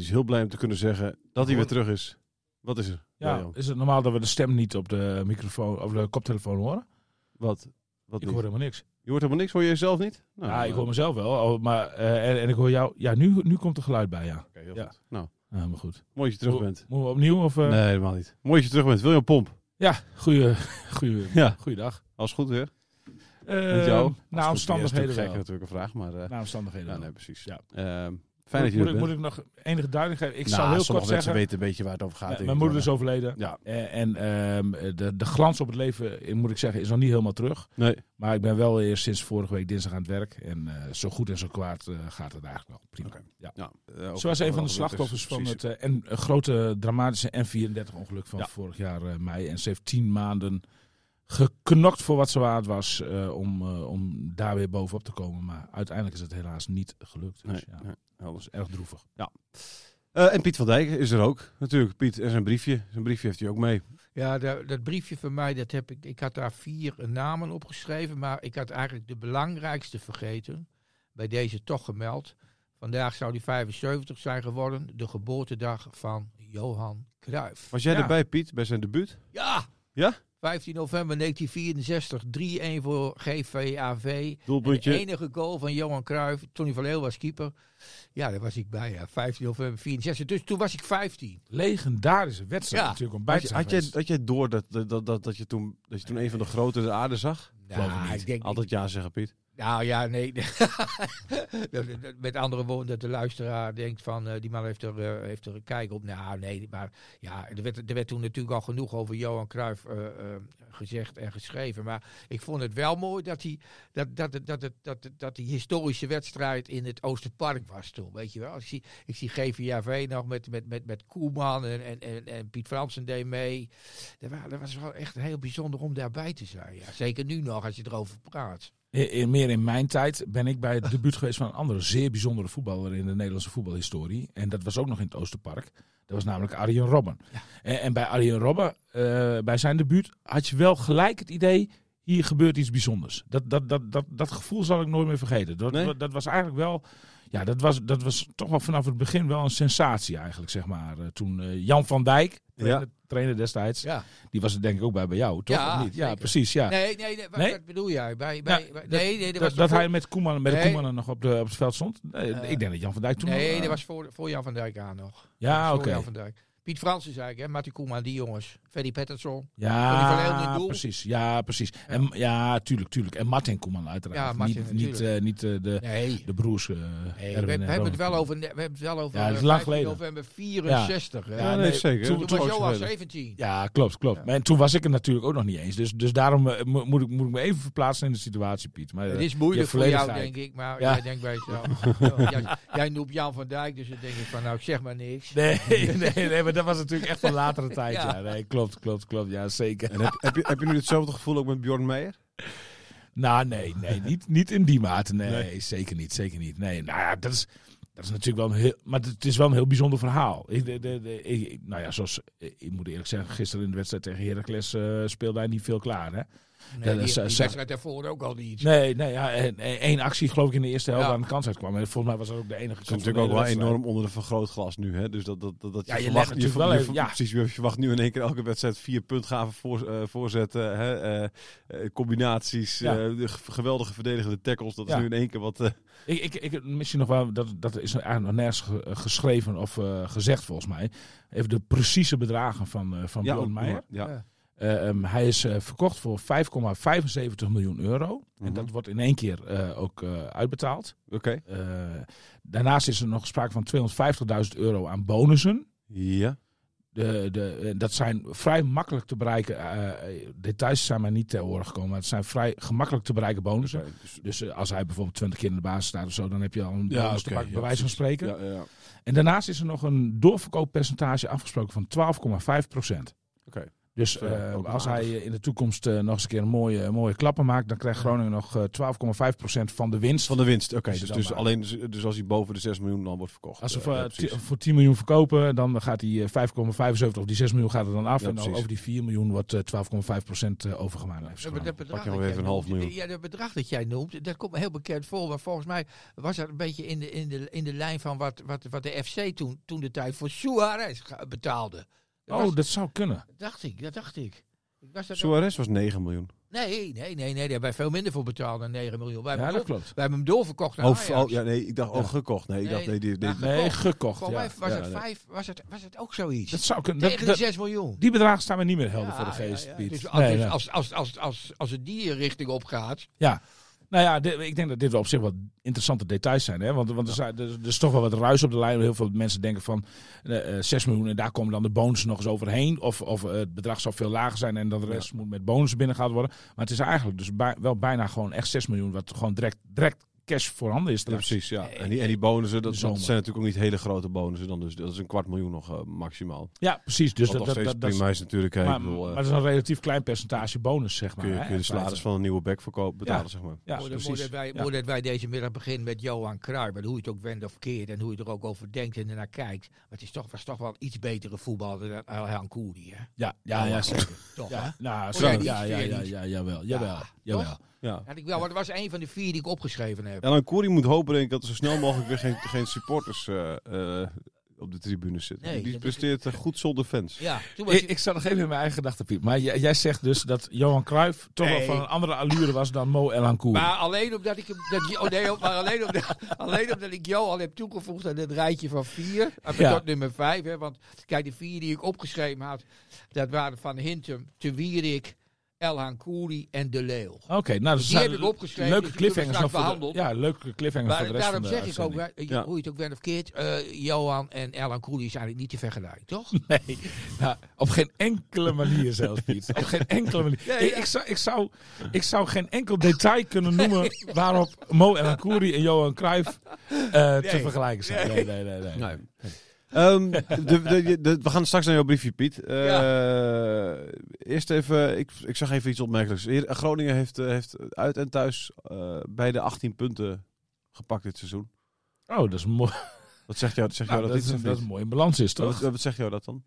Die is heel blij om te kunnen zeggen dat hij weer terug is. Wat is er? Ja, is het normaal dat we de stem niet op de microfoon of de koptelefoon horen? Wat? Wat Ik niet? hoor helemaal niks. Je hoort helemaal niks, hoor je jezelf niet? Nou, ja, ik nou, hoor mezelf wel, oh, maar eh, en, en ik hoor jou. Ja, nu, nu komt er geluid bij, ja. oké, heel Ja. goed. Nou, Ja, maar goed. mooi dat je terug bent. Moeten we opnieuw of? eh? Nee, helemaal niet. Mooi dat je terug bent. William Pomp. Ja, goeie, goeie, Ja. goeiedag. Als goed weer. Uh, Met jou? Na omstandigheden wel. natuurlijk een vraag, maar... eh, Na omstandigheden nee, precies. Ja. Fijn dat moet, je er moet, bent. ik, moet ik nog enige duidelijkheid geven? Ik Nou, zou heel sommige kort mensen zeggen... weten een beetje waar het over gaat. Mijn moeder is overleden. Ja. Eh, En ehm, de, de glans op het leven, eh, moet ik zeggen, is nog niet helemaal terug. Nee. Maar ik ben wel eerst sinds vorige week dinsdag aan het werk. En eh, zo goed en zo kwaad eh, gaat het eigenlijk wel. Prima. Oké. Ja. Ja. was een van de slachtoffers van precies. het en, grote dramatische N34-ongeluk van Ja. vorig jaar mei. En ze heeft tien maanden geknokt voor wat ze waard was eh, om, eh, om daar weer bovenop te komen. Maar uiteindelijk is het helaas niet gelukt. Dus Nee, ja, nee, dat is erg droevig. Eh, en Piet van Dijk is er ook, natuurlijk. Piet en zijn briefje. Zijn briefje heeft hij ook mee. Ja, da- dat briefje van mij, dat heb ik, ik had daar vier namen opgeschreven, maar ik had eigenlijk de belangrijkste vergeten. Bij deze toch gemeld. Vandaag zou hij 75 zijn geworden, de geboortedag van Johan Cruijff. Was jij Ja. erbij, Piet, bij zijn debuut? Ja! Ja? 15 november 1964, 3-1 voor GVAV. Doelpuntje. De enige goal van Johan Cruijff. Tony van Leeuw was keeper. Ja, daar was ik bij. Ja. 15 november 64. Dus toen was ik 15. Legendarische wedstrijd Ja. natuurlijk om bij Had, te je- zijn had, geweest. had jij door dat, dat, dat, dat, je toen, dat je toen een van de grote de aarde zag? Ik Nou, niet. ik denk, Altijd ja zeggen, Piet. Nou ja, nee. Met andere woorden, dat de luisteraar denkt van eh, die man heeft er, eh, heeft er een kijk op. Nou nee, maar ja, er werd, er werd toen natuurlijk al genoeg over Johan Cruijff eh, gezegd en geschreven. Maar ik vond het wel mooi dat, hij, dat, dat, dat, dat, dat, dat, die historische wedstrijd in het Oosterpark was toen. Weet je wel? Ik zie, ik zie GVAV nog met, met, met, met Koeman en, en, en, Piet Fransen deed mee. Dat, wa- dat was wel echt heel bijzonder om daarbij te zijn. Ja. Zeker nu nog, als je erover praat. In, meer in mijn tijd ben ik bij het debuut geweest van een andere zeer bijzondere voetballer in de Nederlandse voetbalhistorie. En dat was ook nog in het Oosterpark. Dat was namelijk Arjen Robben. En, en bij Arjen Robben, eh, bij zijn debuut, had je wel gelijk het idee, hier gebeurt iets bijzonders. Dat, dat, dat, dat, dat gevoel zal ik nooit meer vergeten. Dat, Nee? dat was eigenlijk wel, ja, dat was, dat was toch wel vanaf het begin wel een sensatie eigenlijk, zeg maar. Eh, toen eh, Jan van Dijk, trainer, trainer destijds, Ja. die was er denk ik ook bij bij jou, toch? Ja, Of niet? ja zeker. precies, ja. Nee, nee, nee, wat, Nee? wat bedoel jij? Bij, bij, nee, nee, dat, was dat hij met Koeman, met de. Koeman nog op, de, op het veld stond. Nee, ik denk dat Jan van Dijk toen Nee, nog, eh, dat was voor, voor Jan van Dijk aan nog. Ja, Voor oké. Jan van Dijk. Piet Fransen zei ik, hè, Mattie Koeman, die jongens. Pettersson. Leeuwen in Ja, doel. precies. Ja, precies. Ja, en, ja tuurlijk, tuurlijk. En Martin Koeman uiteraard. Ja, Martin niet niet, eh, niet eh, de, Nee. de broers. eh, Nee, we, we en hebben het wel over, we hebben het wel over Ja, dat is lang 15 geleden. november 64. hè. Ja, Ja, nee, nee, zeker. toen- Toen was Johan zo. 17. Ja, klopt, klopt. Ja. Maar en toen was ik het natuurlijk ook nog niet eens. Dus, dus daarom mo- moet, ik, moet ik me even verplaatsen in de situatie, Piet. Maar, Het is moeilijk voor jou, denk ik. Maar Ja. jij denkt bij jezelf. jij, jij noemt Jan van Dijk, dus dan denk ik van, nou, ik zeg maar niks. Nee, nee, nee, maar dat was natuurlijk echt van latere tijd. ja. Ja. nee, klopt, klopt, klopt. Ja, zeker. En heb, heb, je, heb je nu hetzelfde gevoel ook met Bjorn Meijer? Nou, nee, nee niet, niet in die mate. Nee, Nee. zeker niet, zeker niet. Nee, nou ja, dat is, dat is natuurlijk wel een heel, maar het is wel een heel bijzonder verhaal. Ik, de, de, de- ik- nou ja, zoals, ik moet eerlijk zeggen, gisteren in de wedstrijd tegen Heracles eh, speelde hij niet veel klaar, hè. Nee, dat die, is, die wedstrijd daarvoor ook al niet. Nee, nee ja, één actie geloof ik in de eerste helft Ja. aan de kans uitkwam. En volgens mij was dat ook de enige Het is kans. natuurlijk ook wel enorm onder de vergrootglas nu. Hè? Dus dat, dat, dat, dat Ja, je verwacht, wel je, even- ja. Precies, je verwacht nu in één keer elke wedstrijd vier puntgaven voor, eh, voorzetten. Hè? eh, eh, combinaties, Ja. eh, de geweldige verdedigende tackles. Dat Ja. is nu in één keer wat... eh, Ik, ik, ik, misschien nog wel, dat, dat is eigenlijk nog nergens ge- geschreven of eh, gezegd volgens mij. Even de precieze bedragen van, eh van ja, Meijer. Ja. Eh, ehm, hij is eh, verkocht voor 5,75 miljoen euro. En Mhm. dat wordt in één keer eh, ook uitbetaald. Oké. Daarnaast is er nog sprake van 250.000 euro aan bonussen. Ja. De, de, dat zijn vrij makkelijk te bereiken. eh, details zijn mij niet ter oren gekomen. Maar het zijn vrij gemakkelijk te bereiken bonussen. Dus- Dus als hij bijvoorbeeld 20 keer in de basis staat of zo, dan heb je al een Ja, bonus te pakken, bij ja, wijze van spreken. Ja, ja. En daarnaast is er nog een doorverkooppercentage afgesproken van 12,5 procent. Dus eh, als hij eh, in de toekomst eh, nog eens een keer een mooie, mooie klappen maakt, dan krijgt Groningen nog eh, 12,5 procent van de winst. Van de winst, oké. Dus, dus, alleen, dus, als hij boven de 6 miljoen dan wordt verkocht. Als ze Eh, voor, ja, ti- precies. voor 10 miljoen verkopen, dan gaat hij eh, 5,75 of die 6 miljoen gaat er dan af. Ja, en dan over die 4 miljoen wordt eh, 12,5 procent eh, overgemaakt. naar FC Ja, maar Groningen. dat bedrag Pak je nog dat even jij een half noemt, miljoen. Ja, dat bedrag dat jij noemt, dat komt me heel bekend voor. Maar volgens mij was dat een beetje in de, in de, in de lijn van wat, wat, wat de FC toen, toen de tijd voor Suarez betaalde. Dat Oh, was- dat zou kunnen. dacht ik, dat dacht ik. ik was dat ook- Suarez was 9 miljoen. nee, nee, nee, nee, daar hebben wij veel minder voor betaald dan 9 miljoen. Wij, Ja, hebben, dat hem klopt. wij hebben hem doorverkocht naar Oh, Ajax. oh, ja, nee, ik dacht, oh, gekocht. Nee, ik Nee, dacht, nee, die, die, ja, Nee, Gekocht. gekocht. Ja. mij was, Ja, het nee. vijf, was, het, was het ook zoiets. Dat zou kunnen. Dat- Tegen de dat- 6 miljoen. die bedragen staan me niet meer helder Ja, voor de geest, ja, ja. Piet. Dus, als, Nee, dus nee. als, als, als, als, als het die richting op gaat. Nou ja, dit- ik denk dat dit wel op zich wel interessante details zijn. Hè? Want, want er, zijn, er, er is toch wel wat ruis op de lijn. Heel veel mensen denken van eh, eh, 6 miljoen en daar komen dan de bonussen nog eens overheen. Of, of eh, het bedrag zou veel lager zijn en dat de rest moet met bonussen binnengehaald worden. Maar het is eigenlijk dus bij- wel bijna gewoon echt 6 miljoen wat gewoon direct, direct cash voorhanden is. Ja, precies, ja. En die, en die bonussen, dat, dat zijn natuurlijk ook niet hele grote bonussen dan. Dus dat is een kwart miljoen nog eh, maximaal. Ja, precies. Dus dat, dat, dat, dat is- prima is natuurlijk. hè. maar, ik bedoel, eh, maar dat is een relatief klein percentage bonus, zeg maar. kun je, hè, kun je de salaris van een nieuwe back verkopen, betalen, Ja. zeg maar. Ja, mooi, dat- precies. mooi dat wij, dat wij deze middag beginnen met Johan Cruijff. En hoe je het ook wendt of keert. En hoe je er ook over denkt en ernaar kijkt. Maar het is toch, was toch wel iets betere voetballer dan Elhan Koeri. Hè? Ja, ja, ja, zeker. Toch, Ja, nou, zo, ja, ja, ja, ja, jawel, jawel, jawel. Ja. Had ik wel, maar dat was een van de vier die ik opgeschreven heb. En dan Koeri moet hopen denk ik, dat er zo snel mogelijk weer geen, geen supporters eh, eh, op de tribune zitten. Nee, die presteert eh, goed zonder fans. Ja, Ik, ik zat nog even in mijn eigen gedachten, Piet. Maar jij, jij zegt dus dat Johan Cruijff toch wel van een andere allure was dan Mo El Ankour. Maar alleen omdat ik hem. Dat, oh nee, maar alleen omdat, alleen omdat ik jou al heb toegevoegd aan het rijtje van vier. Ja. tot nummer vijf. Hè, want kijk, de vier die ik opgeschreven had. Dat waren van Hintem, Te Wierik, Elhan Koeri en De Leeuw. Oké, nou, dat Die zijn heb ik opgeschreven, Leuke dus cliffhangers nog de, behandeld. Ja, leuke cliffhangers voor de rest daarom van de zeg ik ook, Ja. hoe je het ook bent of keert. eh, Johan en Elhan Koeri zijn eigenlijk niet te vergelijken, toch? Nee, nou, op geen enkele manier zelfs, Piet. Op geen enkele manier. Nee, ik, ja. ik, zou, ik, zou, ik zou geen enkel detail kunnen noemen waarop Mo El Ankouri en Johan Cruijff eh, te vergelijken zijn. Nee, nee, nee. nee. Nee. Ehm, de, de, de- we gaan straks naar jouw briefje, Piet. Eh, Eerst even, ik, ik zag even iets opmerkelijks. Hier, Groningen heeft, eh, heeft uit en thuis eh bij de 18 punten gepakt dit seizoen. Oh, dat is mooi. Wat zegt jou, zegt jou Nou, dat, dat, is, dat is een mooie balans is, toch? Wat, wat zegt jou dat dan?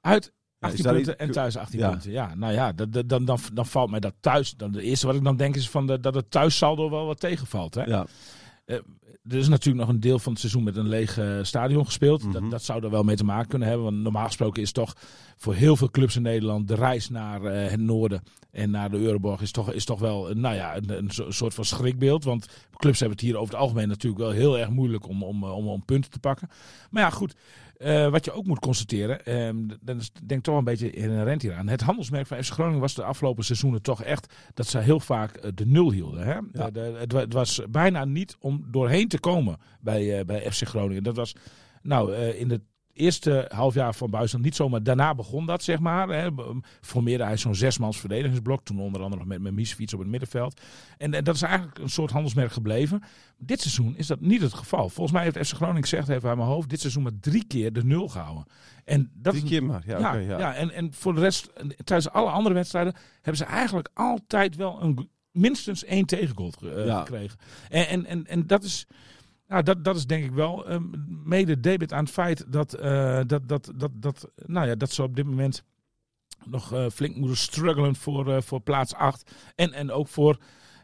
Uit Ja, 18 is daar punten iets- en thuis 18 Ja. punten. Ja, nou ja, dat, dat- dan, dan, dan valt mij dat thuis. Dan, de eerste wat ik dan denk is van de, dat het thuissaldo wel wat tegenvalt. Hè? Ja. Er is natuurlijk nog een deel van het seizoen met een leeg eh, stadion gespeeld. Mhm. dat, dat zou er wel mee te maken kunnen hebben. Want normaal gesproken is toch voor heel veel clubs in Nederland de reis naar eh, het noorden en naar de Euroborg is toch, is toch wel eh, nou ja, een, een so- soort van schrikbeeld. Want clubs hebben het hier over het algemeen natuurlijk wel heel erg moeilijk om, om, om, om punten te pakken. Maar ja, goed. Eh, wat je ook moet constateren, ehm, dat is denk toch een beetje inherent hieraan. Het handelsmerk van FC Groningen was de afgelopen seizoenen toch echt dat ze heel vaak eh, de nul hielden. Hè? Ja. De- de- het, het was bijna niet om doorheen te komen bij, eh, bij FC Groningen. Dat was nou in het eerste halfjaar van Buisland niet zomaar. Daarna begon dat, zeg maar. Hè. Be- Formeerde hij zo'n zesmans verdedigingsblok. Toen onder andere nog met, met Miesfiets op het middenveld. En, en dat is eigenlijk een soort handelsmerk gebleven. Dit seizoen is dat niet het geval. Volgens mij heeft FC Groningen gezegd, even uit mijn hoofd, dit seizoen maar drie keer de nul gehouden. En dat Drie keer maar. Ja, ja, ja. ja. en, en voor de rest, tijdens alle andere wedstrijden, hebben ze eigenlijk altijd wel een, minstens één tegengoal ge- eh, Ja. gekregen. En, en, en, en dat is. Nou, dat, dat is denk ik wel ehm, mede debit aan het feit dat, eh, dat, dat, dat, dat, nou ja, dat ze op dit moment nog eh, flink moeten struggelen voor, eh, voor plaats 8. En, en ook voor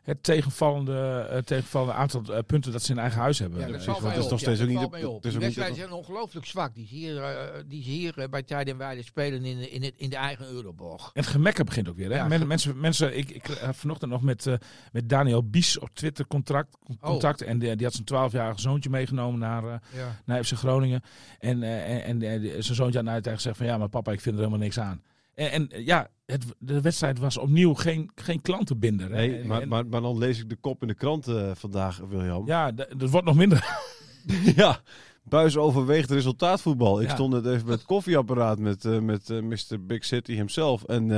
het tegenvallende, eh, tegenvallende aantal eh, punten dat ze in eigen huis hebben. Ja, dat het is op. nog steeds Ja, ook niet de- het wedstrijden zijn ongelooflijk zwak. Die hier, eh, die hier eh, bij Tijd en Weide spelen in, de- in, het, in de eigen Euroborg. En het gemekken begint ook weer. Hè? Ja, Men- ge- mensen, mensen, ik, ik heb vanochtend nog met, met Daniel Bies op Twitter contact, Oh. contact. En die, die had zijn 12-jarige zoontje meegenomen naar, Ja. naar FC Groningen. En, en, en, zijn zoontje had naar tegen gezegd van ja, maar papa, ik vind er helemaal niks aan. En, en eh, ja, het, de wedstrijd was opnieuw geen, geen klantenbinder. hè. Nee, maar, en- maar, maar dan lees ik de kop in de krant eh, vandaag, William. ja, dat wordt nog minder. Ja, Buis overweegt resultaatvoetbal. Ik Ja. stond net even met het koffieapparaat met, eh, met Mr. Big City himself. En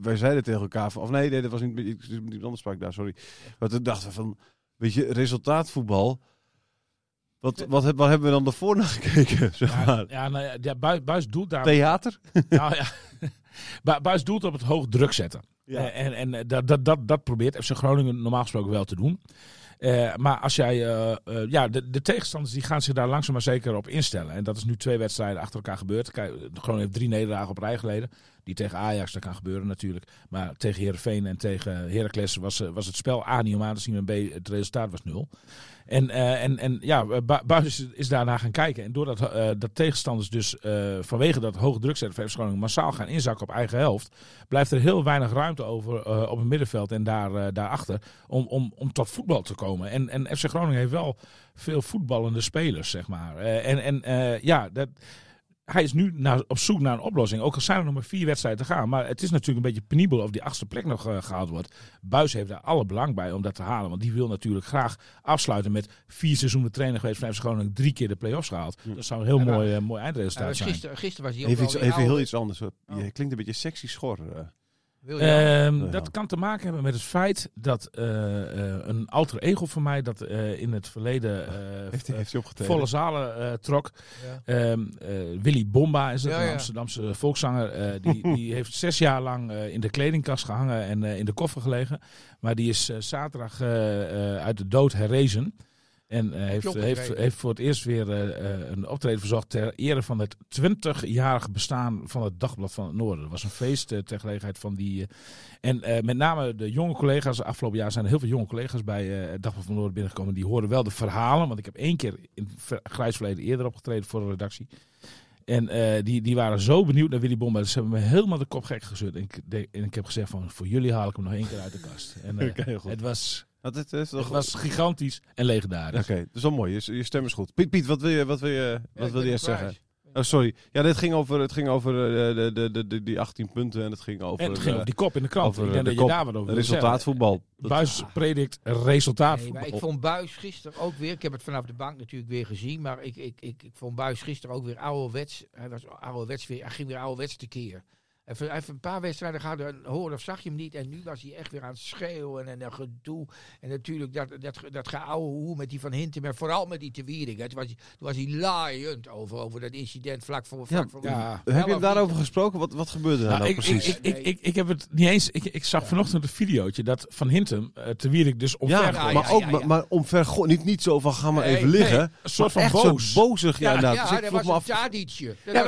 wij zeiden tegen elkaar van... Of nee, nee, dat was niet... ik- Iemand anders sprak daar, sorry. Maar toen dachten we van... Weet je, resultaatvoetbal... Wat, wat, waar hebben we dan daarvoor naar gekeken, zeg maar? ja, nou ja, Buis, Buis doelt daar. Theater? Nou ja, Buis doelt op het hoog druk zetten. Ja. Eh, en en eh, dat, dat, dat, dat probeert FC Groningen normaal gesproken wel te doen. Eh, maar als jij, ja, de, de tegenstanders die gaan zich daar langzaam maar zeker op instellen. En dat is nu twee wedstrijden achter elkaar gebeurd. Kijk, Groningen heeft drie nederlagen op rij geleden. Die tegen Ajax, dat kan gebeuren natuurlijk. Maar tegen Heerenveen en tegen Heracles was, eh, was het spel A niet om aan te B het resultaat was nul. En, eh, en, en ja, Bu- Buis is, daarna gaan kijken. En doordat eh, dat tegenstanders dus eh, vanwege dat hoge druk zetten van Groningen massaal gaan inzakken op eigen helft, blijft er heel weinig ruimte over eh, op het middenveld en daar, eh, daarachter om, om, om tot voetbal te komen. En, en FC Groningen heeft wel veel voetballende spelers, zeg maar. Eh, en en eh, ja, dat, hij is nu naar, op zoek naar een oplossing. Ook al zijn er nog maar vier wedstrijden te gaan. Maar het is natuurlijk een beetje penibel of die achtste plek nog eh, gehaald wordt. Buis heeft daar alle belang bij om dat te halen. Want die wil natuurlijk graag afsluiten met vier seizoenen trainer geweest van FC Groningen. Drie keer de play-offs gehaald. Dat zou een heel Ja, mooi, eh, mooi Ja, eindresultaat zijn. gisteren, gisteren was hij ook Even, iets, heel iets anders. Oh. Je klinkt een beetje sexy schor. Eh. Ehm, Ja. Dat kan te maken hebben met het feit dat eh, eh, een alter ego van mij dat eh, in het verleden eh, heeft, hij, heeft hij opgetreden? volle zalen eh, trok. Ja. Ehm, eh, Willy Bomba is dat, Ja, een ja. Amsterdamse volkszanger. eh, die, die heeft zes jaar lang eh, in de kledingkast gehangen en eh, in de koffer gelegen. Maar die is zaterdag uit de dood herrezen. En eh, heeft, heeft, heeft voor het eerst weer eh, eh, een optreden verzocht ter ere van het 20-jarig bestaan van het Dagblad van het Noorden. Dat was een feest ter gelegenheid van die. en eh, met name de jonge collega's, afgelopen jaar zijn er heel veel jonge collega's bij eh, het Dagblad van het Noorden binnengekomen. Die horen wel de verhalen, want ik heb één keer in grijs verleden eerder opgetreden voor de redactie. En eh, die, die waren zo benieuwd naar Willy Bomba. Dus ze hebben me helemaal de kop gek gezet. En ik, de- en ik heb gezegd van, voor jullie haal ik hem nog één keer uit de kast. En eh, Oké, heel goed. het was, Nou, dit is toch het was gigantisch en legendarisch. Oké, dat is wel mooi. Je, je stem is goed. Piet, Piet wat wil je, wat wil je, wat wil je eerst zeggen? Oh, sorry. Ja, dit ging over, het ging over eh, de, de, de, de, die 18 punten en het ging over, En het ging eh, op die kop in de krant. over ik denk de dat kop. je daar wat over resultaatvoetbal. Dat- Buis predikt resultaat. Nee, maar ik vond Buis gisteren ook weer, ik heb het vanaf de bank natuurlijk weer gezien, maar ik, ik, ik, ik vond Buis gisteren ook weer ouderwets. Hij, was ouderwets weer, hij ging weer ouderwets tekeer. Even, heeft een paar wedstrijden gehad, dan hoorde of zag je hem niet. En nu was hij echt weer aan het schreeuwen en, en gedoe. En natuurlijk dat, dat, dat geouwe hoe met die van Hintem. Maar vooral met die te Wiering. Toen was, toen was hij laaiend over, over dat incident vlak voor... Vlak voor ja. Heb je daarover gesproken? Wat, wat gebeurde daar Nou, nou ik, precies? ik, ik, ik, ik, ik heb het niet eens. Ik, ik zag vanochtend een videootje dat Van Hintem, uh, te Wierik dus omver ja, gooit. Ja, maar ook ja, maar, ja. maar omver niet, niet zo van ga maar Nee, even nee, liggen. een soort van echt boos. zo bozig. Ja, Ja, inderdaad. Ja, dus ik vroeg me een af.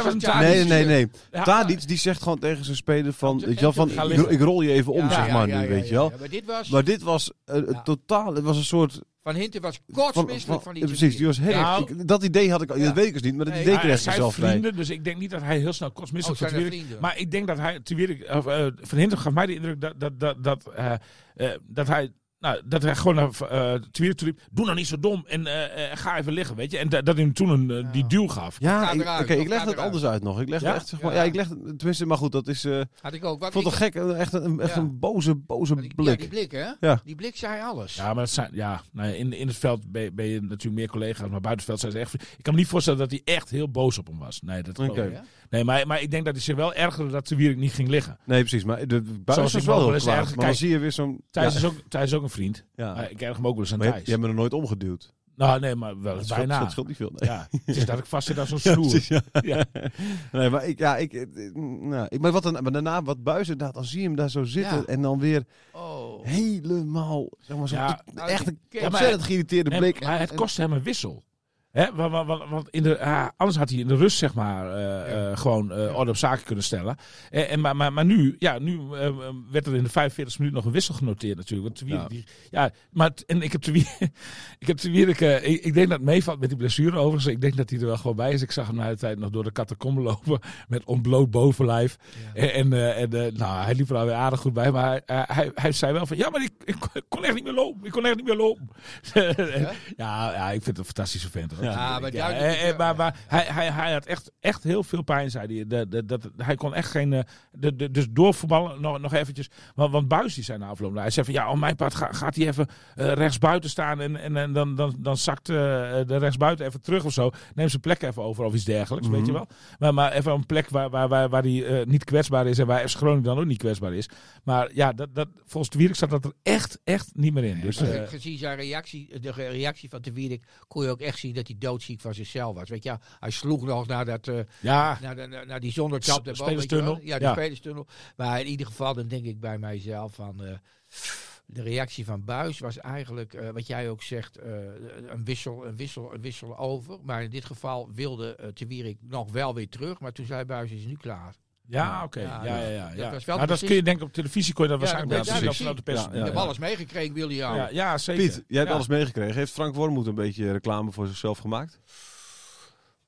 Een Nee, nee, nee, Tadic die zegt gewoon tegen zijn speler van, Ja, weet je wel, van ik, rol je even om, Ja, zeg maar nu, weet je wel. Maar dit was... Maar dit was uh, Ja. totaal, het was een soort... Van Hinten was Van, kotsmisselijk van, die precies, die was heel, Nou, ik- dat idee had ik al, dat weet ik dus niet, maar dat Nee. idee kreeg ik zelf vrienden, dus ik denk niet dat hij heel snel Oh, van er Wierik. vrienden. Maar ik denk dat hij eh, Van Hintem gaf mij de indruk dat, dat, dat, dat, eh, eh, dat hij. Nou, dat hij gewoon naar uh, Twitter toe riep, doe nou niet zo dom en eh, eh, ga even liggen, weet je. En dat, dat hij hem toen een, eh, die duw gaf. Ja, oké, ik leg het eruit. anders uit nog. Ik leg Ja? het echt, zeg maar, Ja. ja, ik leg het, tenminste, maar goed, dat is, eh, Had ik ook. ik Wat vond het ik- gek, echt een, echt Ja. een boze, boze die- blik. die blik, hè? Ja. Die blik zei alles. Ja, maar dat zijn, ja, nou in, in het veld ben, ben je natuurlijk meer collega's, maar buiten het veld zijn ze echt. Ik kan me niet voorstellen dat hij echt heel boos op hem was. Nee, dat Oké. ik. Nee, maar, maar ik denk dat hij zich wel ergerde dat de Wierik niet ging liggen. Nee, precies, maar de, was ik wel heel kwaad. Maar dan zie je weer zo'n... Thijs, is ook, is ook een vriend. ja. Maar ik erg hem ook wel eens aan Maar je, Thijs. je hebt me er nooit omgeduwd. Nou, nee, maar wel Dat scheelt, bijna. dat scheelt niet veel. Nee. Ja, het is dat ik vast zit aan zo'n Ja. Nee, maar ik, ja, ik, nou, ik, maar, wat dan, maar daarna wat buis inderdaad, dan zie je hem daar zo zitten Ja. en dan weer Oh. helemaal, zeg maar, zo nou, echt een ontzettend geïrriteerde blik. maar het kostte hem een wissel. Hè, want, want- want- in de, ah, anders had hij in de rust zeg maar eh, Ja. eh, gewoon eh, orde op zaken kunnen stellen. En, en, maar, maar, maar nu, ja, nu werd er in de 45 minuut nog een wissel genoteerd natuurlijk. Want Ja. die, ja, maar en ik heb ik heb ik, ik denk dat het meevalt met die blessure overigens. Ik denk dat hij er wel gewoon bij is. Ik zag hem na de tijd nog door de catacombe lopen met ontbloot bovenlijf. Ja. En, en, en nou, hij liep er alweer aardig goed bij. Maar hij, hij zei wel van, ja, maar ik, ik kon echt niet meer lopen. Ik kon echt niet meer lopen. ja? ja, ik vind het een fantastische vent. Ja, maar Ja, eh, eh, maar maar hij, hij, hij had echt, echt heel veel pijn, zei hij. De, de, dat, hij kon echt geen... eh, De, de, dus doorvoetballen nog, nog eventjes. Want, want Buis die zei na afloop, hij zei van... Ja, op mijn part ga- gaat hij even rechts buiten staan... en, en, en dan, dan, dan zakt eh, de rechtsbuiten even terug of zo. Neem zijn plek even over of iets dergelijks, weet je wel. Maar, maar even een plek waar, waar, waar, waar hij niet kwetsbaar is... en waar FC Groningen dan ook niet kwetsbaar is. Maar ja, dat, dat, volgens de Wierik zat dat er echt, echt niet meer in. Dus, gezien zijn reactie, de reactie van de Wierik, kon je ook echt zien dat hij doodziek van zichzelf was. Weet je, hij sloeg nog naar, dat, eh, ja, naar, de- naar, naar die zonderkap. Wel. spelerstunnel. Ja, die Ja. spelerstunnel. Maar in ieder geval, dan denk ik bij mijzelf van... eh, de reactie van Buis was eigenlijk, eh, wat jij ook zegt, een, wissel, een, wissel, een wissel over. Maar in dit geval wilde uh, Te Wierik nog wel weer terug. Maar toen zei Buis, is nu klaar. Ja, oké. Ja, Ja, dat- ja, ja. dat ja. was wel Nou, dat kun je denken op televisie kon je dat Ja, waarschijnlijk dat wel ik of vanuit de Ja, pers. Ik ja. heb alles meegekregen, William. Ja, ja, zeker. Piet, jij hebt Ja. alles meegekregen. Heeft Frank Wormoed een beetje reclame voor zichzelf gemaakt?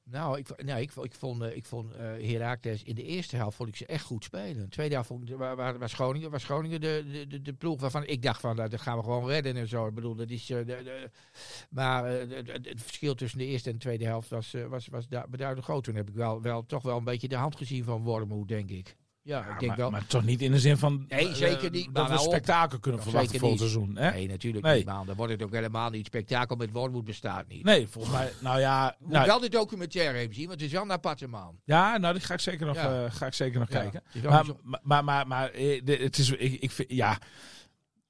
Nou, ik, nou, ik, ik vond, eh, ik vond eh Heracles in de eerste helft vond ik ze echt goed spelen. De tweede helft vond ik, waar, waar, Groningen de, de, de, ploeg waarvan ik dacht van, nou, dat gaan we gewoon redden en zo. Ik bedoel, dat is, eh, de, maar het verschil tussen de eerste en de tweede helft was, was, was beduidend groot. Toen heb ik wel, wel toch wel een beetje de hand gezien van Wormoed, denk ik. Ja, ik denk maar, wel. maar toch niet in de zin van Nee, eh, zeker niet. dat Maar we nou op. spektakel kunnen Nog verwachten volgend niet. seizoen. Hè? Nee, natuurlijk Nee. niet, man. Dan wordt het ook helemaal niet. Spektakel met Wormoed bestaat niet. Nee, volgens mij. Nou ja, Moet nou, wel de documentaire even zien, want het is wel een aparte man. ja, nou, die ga ik zeker nog, Ja. eh, ga ik zeker nog Ja, kijken. het Maar, zo- maar, maar, maar, maar, eh, het is, ik, ik vind, ja,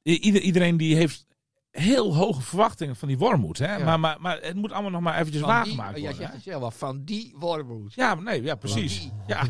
iedereen die heeft heel hoge verwachtingen van die Wormoed. Hè? Ja. Maar, maar, maar het moet allemaal nog maar eventjes Van die- waargemaakt ja, worden. zegt hè? het zelf wel, van die Wormoed. Ja, maar nee, ja, precies. die. Ja.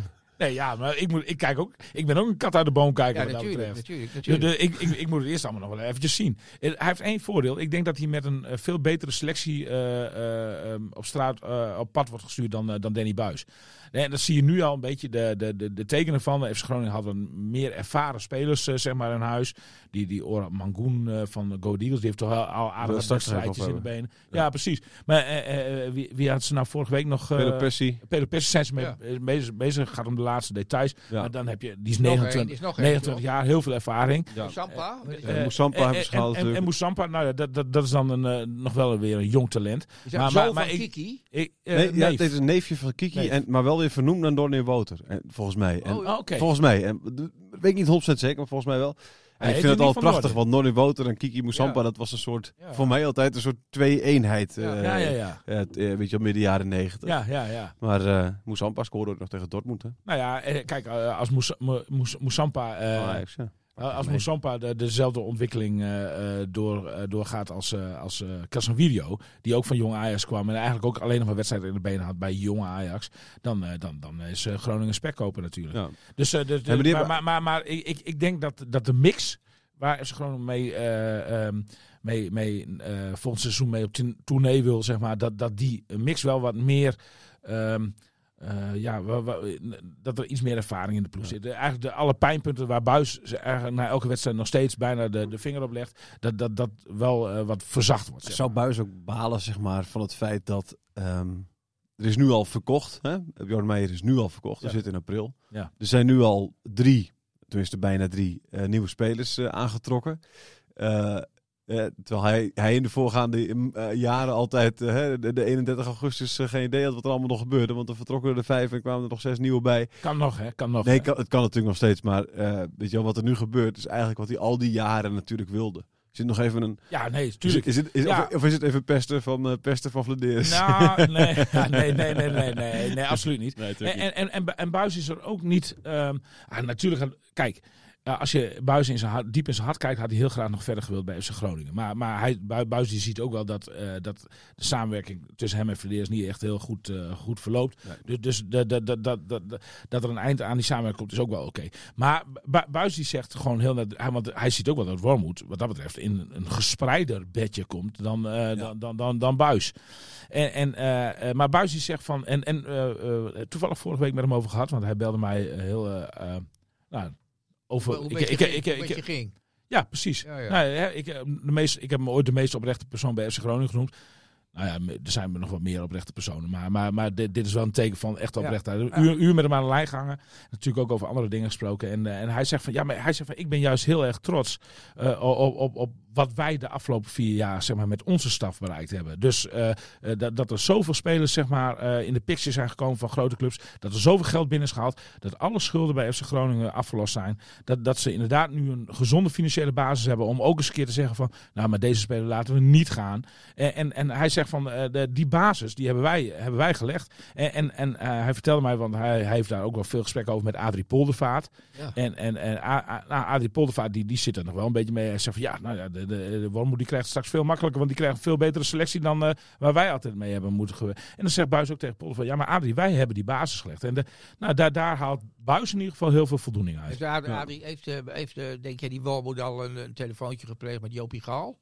Nee, ja, maar ik, moet, ik, kijk ook, ik ben ook een kat uit de boom kijken Ja, wat dat natuurlijk, betreft. natuurlijk, De, natuurlijk. de, ik, ik, ik moet het eerst allemaal nog wel eventjes zien. Eh, Hij heeft één voordeel. Ik denk dat hij met een eh, veel betere selectie eh, eh, ehm, op straat op pad wordt gestuurd dan, dan Danny Buis. En dat zie je nu al een beetje de, de, de, de tekenen van. De FC Groningen had een meer ervaren spelers eh, zeg maar in huis. Die, die Oran Mangoen eh, van de Go Eagles, die heeft toch al, al aardige wedstrijdjes in de benen. Ja, precies. Maar eh, eh, wie, wie had ze nou vorige week nog? eh, Pessi. Pedro Pessi zijn ze mee Ja. bezig, bezig. Gaat om de laatste details. Ja. Maar dan heb je, die is Nog één, 29, is nog één, 29 toch? jaar, heel veel ervaring. Moussampa en- hebben ze en- gehaald En. Moussampa, nou ja, dat, dat, dat is dan een, nog wel weer een jong talent. Is dat maar- zo maar- ik- Kiki? Ik, Nee, ja, neef. het is een neefje van Kiki, en, maar wel weer vernoemd naar Donny Woter. En, volgens mij. En, Oh. Volgens mij. En, weet ik niet 100% zeker, maar volgens mij wel. En ik vind het al prachtig, Noorden? want Donny Woter en Kiki Moussampa, Ja. dat was een soort, Ja. voor mij altijd een soort twee-eenheid. Ja. eh, ja, ja, ja. eh, eh, weet je midden jaren negentig. Ja, ja, ja. Maar eh Moussampa scoorde ook nog tegen Dortmund, hè? Nou ja, eh, kijk, eh, als Mous- Mou- Mous- Moussampa... eh, Oh. Uh, als Moussampa de, dezelfde ontwikkeling eh, eh, door, eh, doorgaat als, als Casemiro, die ook van Jong Ajax kwam en eigenlijk ook alleen nog maar wedstrijden in de benen had bij Jong Ajax, dan, dan, dan is Groningen spekkoper natuurlijk. Ja. Dus, Ja, maar maar, maar, maar, maar ik, ik, denk dat, dat de mix waar FC Groningen mee, ehm, mee, mee volgend seizoen mee op tourne- tournee wil, zeg maar, dat, dat die mix wel wat meer... ehm, eh, ja, dat er iets meer ervaring in de ploeg zit. Eh, Eigenlijk de, alle pijnpunten waar Buis ze eigenlijk na elke wedstrijd nog steeds bijna de, de vinger op legt, dat dat, dat wel eh, wat verzacht wordt. zeg Zou. Buis ook balen, zeg maar, van het feit dat... ehm, er is nu al verkocht, hè? Bjorn Meijer is nu al verkocht, Ja. zitten in april. Ja. Er zijn nu al drie, tenminste bijna drie, nieuwe spelers aangetrokken. Terwijl hij, hij in de voorgaande eh, jaren altijd eh, de, de 31 augustus eh, geen idee had wat er allemaal nog gebeurde. Want er vertrokken er vijf en kwamen er nog zes nieuwe bij. Kan nog, hè? Kan nog. Nee, kan, het kan natuurlijk nog steeds, maar weet je wel, wat er nu gebeurt is eigenlijk wat hij al die jaren natuurlijk wilde. Is het nog even een... Ja, nee, Is tuurlijk. het, is het, is, Ja. of, of is het even pesten van, eh pesten van Vladeris? Nou, nee, ja, nee, nee, nee, nee, nee, nee, absoluut niet. Nee, En, natuurlijk en, en, en Buis is er ook niet. ehm, ah, natuurlijk, kijk, als je Buis in zijn hart, diep in zijn hart kijkt, had hij heel graag nog verder gewild bij FC Groningen. Maar, maar hij, Bu- Buis die ziet ook wel dat, eh, dat de samenwerking tussen hem en Verdeers niet echt heel goed, eh, goed verloopt. Dus, dus de, de, dat dat dat dat er een eind aan die samenwerking komt, is ook wel oké. Maar Bu- Buis die zegt gewoon heel net, hij, want hij ziet ook wel dat Wormoed, wat dat betreft, in een gespreider bedje komt dan, eh, dan, dan, dan, dan Buis. En, en, maar Buis die zegt van, en, en toevallig vorige week met hem over gehad, want hij belde mij heel, nou, over... Hoe ik- ik- ging, ik- ik- ging. ja, precies. Ja, ja. Nou, ik, eh, de meest, ik heb hem ooit de meest oprechte persoon bij FC Groningen genoemd. Nou ja, me- er zijn nog wat meer oprechte personen. Maar, maar, maar dit, dit is wel een teken van echt oprechtheid. Uur met hem aan de lijn gehangen. Natuurlijk ook over andere dingen gesproken. En, eh, en hij zegt van ja, maar hij zegt van ik ben juist heel erg trots eh, op, op, op wat wij de afgelopen vier jaar zeg maar, met onze staf bereikt hebben. Dus eh, eh, dat, dat er zoveel spelers zeg maar, eh, in de picture zijn gekomen van grote clubs. Dat er zoveel geld binnen is gehaald. Dat alle schulden bij FC Groningen afgelost zijn. Dat, dat ze inderdaad nu een gezonde financiële basis hebben om ook eens een keer te zeggen van nou, maar deze speler laten we niet gaan. En, en, en hij zegt van de, die basis die hebben wij, hebben wij gelegd. En, en, en hij vertelde mij, want hij, hij heeft daar ook wel veel gesprekken over met Adrie Poldervaart. Ja. En, en, en A- A- nou, Adrie Poldervaart die, die zit er nog wel een beetje mee. Hij zegt van ja, nou ja, de, de, de Wormoed die krijgt het straks veel makkelijker, want die krijgt een veel betere selectie dan eh, waar wij altijd mee hebben moeten gewerken. En dan zegt Buis ook tegen Poldervaart, ja maar Adrie, wij hebben die basis gelegd. En de, nou, daar, daar haalt Buis in ieder geval heel veel voldoening uit. Heeft, Adrie, Adrie- heeft, eh, heeft eh, denk jij, die Wormoed al een, een telefoontje gepleegd met Jopie Gaal?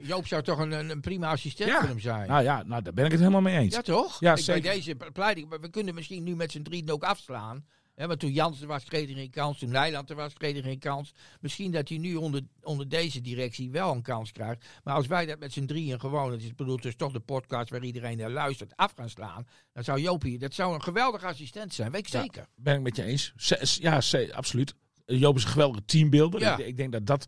Joop zou toch een, een, prima assistent Ja. voor hem zijn? Nou ja, nou, daar ben ik het helemaal mee eens. Ja, toch? Ja, Kijk, zeker. Bij deze pleit ik, maar we kunnen misschien nu met z'n drieën ook afslaan. Hè, want toen Jansen was, kreeg hij geen kans. Toen Nijland er was, kreeg hij geen kans. Misschien dat hij nu onder, onder deze directie wel een kans krijgt. Maar als wij dat met z'n drieën gewoon, het is bedoeld, is toch de podcast waar iedereen naar luistert, af gaan slaan. Dan zou Jopie, dat zou een geweldige assistent zijn, weet ik Ja. zeker. Ben ik met je eens. Ja, absoluut. Joop is een geweldige teambeelder. Ja. Ik, ik denk dat dat...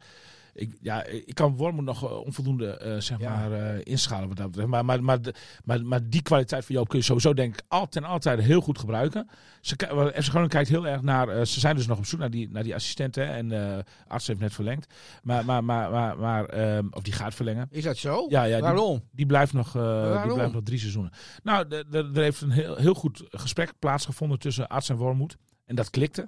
Ik, ja, ik kan Wormoed nog eh, onvoldoende eh, zeg Ja. maar, eh, inschalen wat dat betreft. Maar, maar, maar, maar, maar die kwaliteit van Joop kun je sowieso denk ik altijd en altijd heel goed gebruiken. Ze, FC Groningen kijkt heel erg naar... ze zijn dus nog op zoek naar die, naar die assistenten. En arts heeft net verlengd. Maar, maar, maar, maar, maar ehm, of die gaat verlengen. Is dat zo? Ja, ja, Waarom? Die blijft nog, die blijft nog drie seizoenen. Nou, er heeft een heel, heel goed gesprek plaatsgevonden tussen arts en Wormoed. En dat klikte.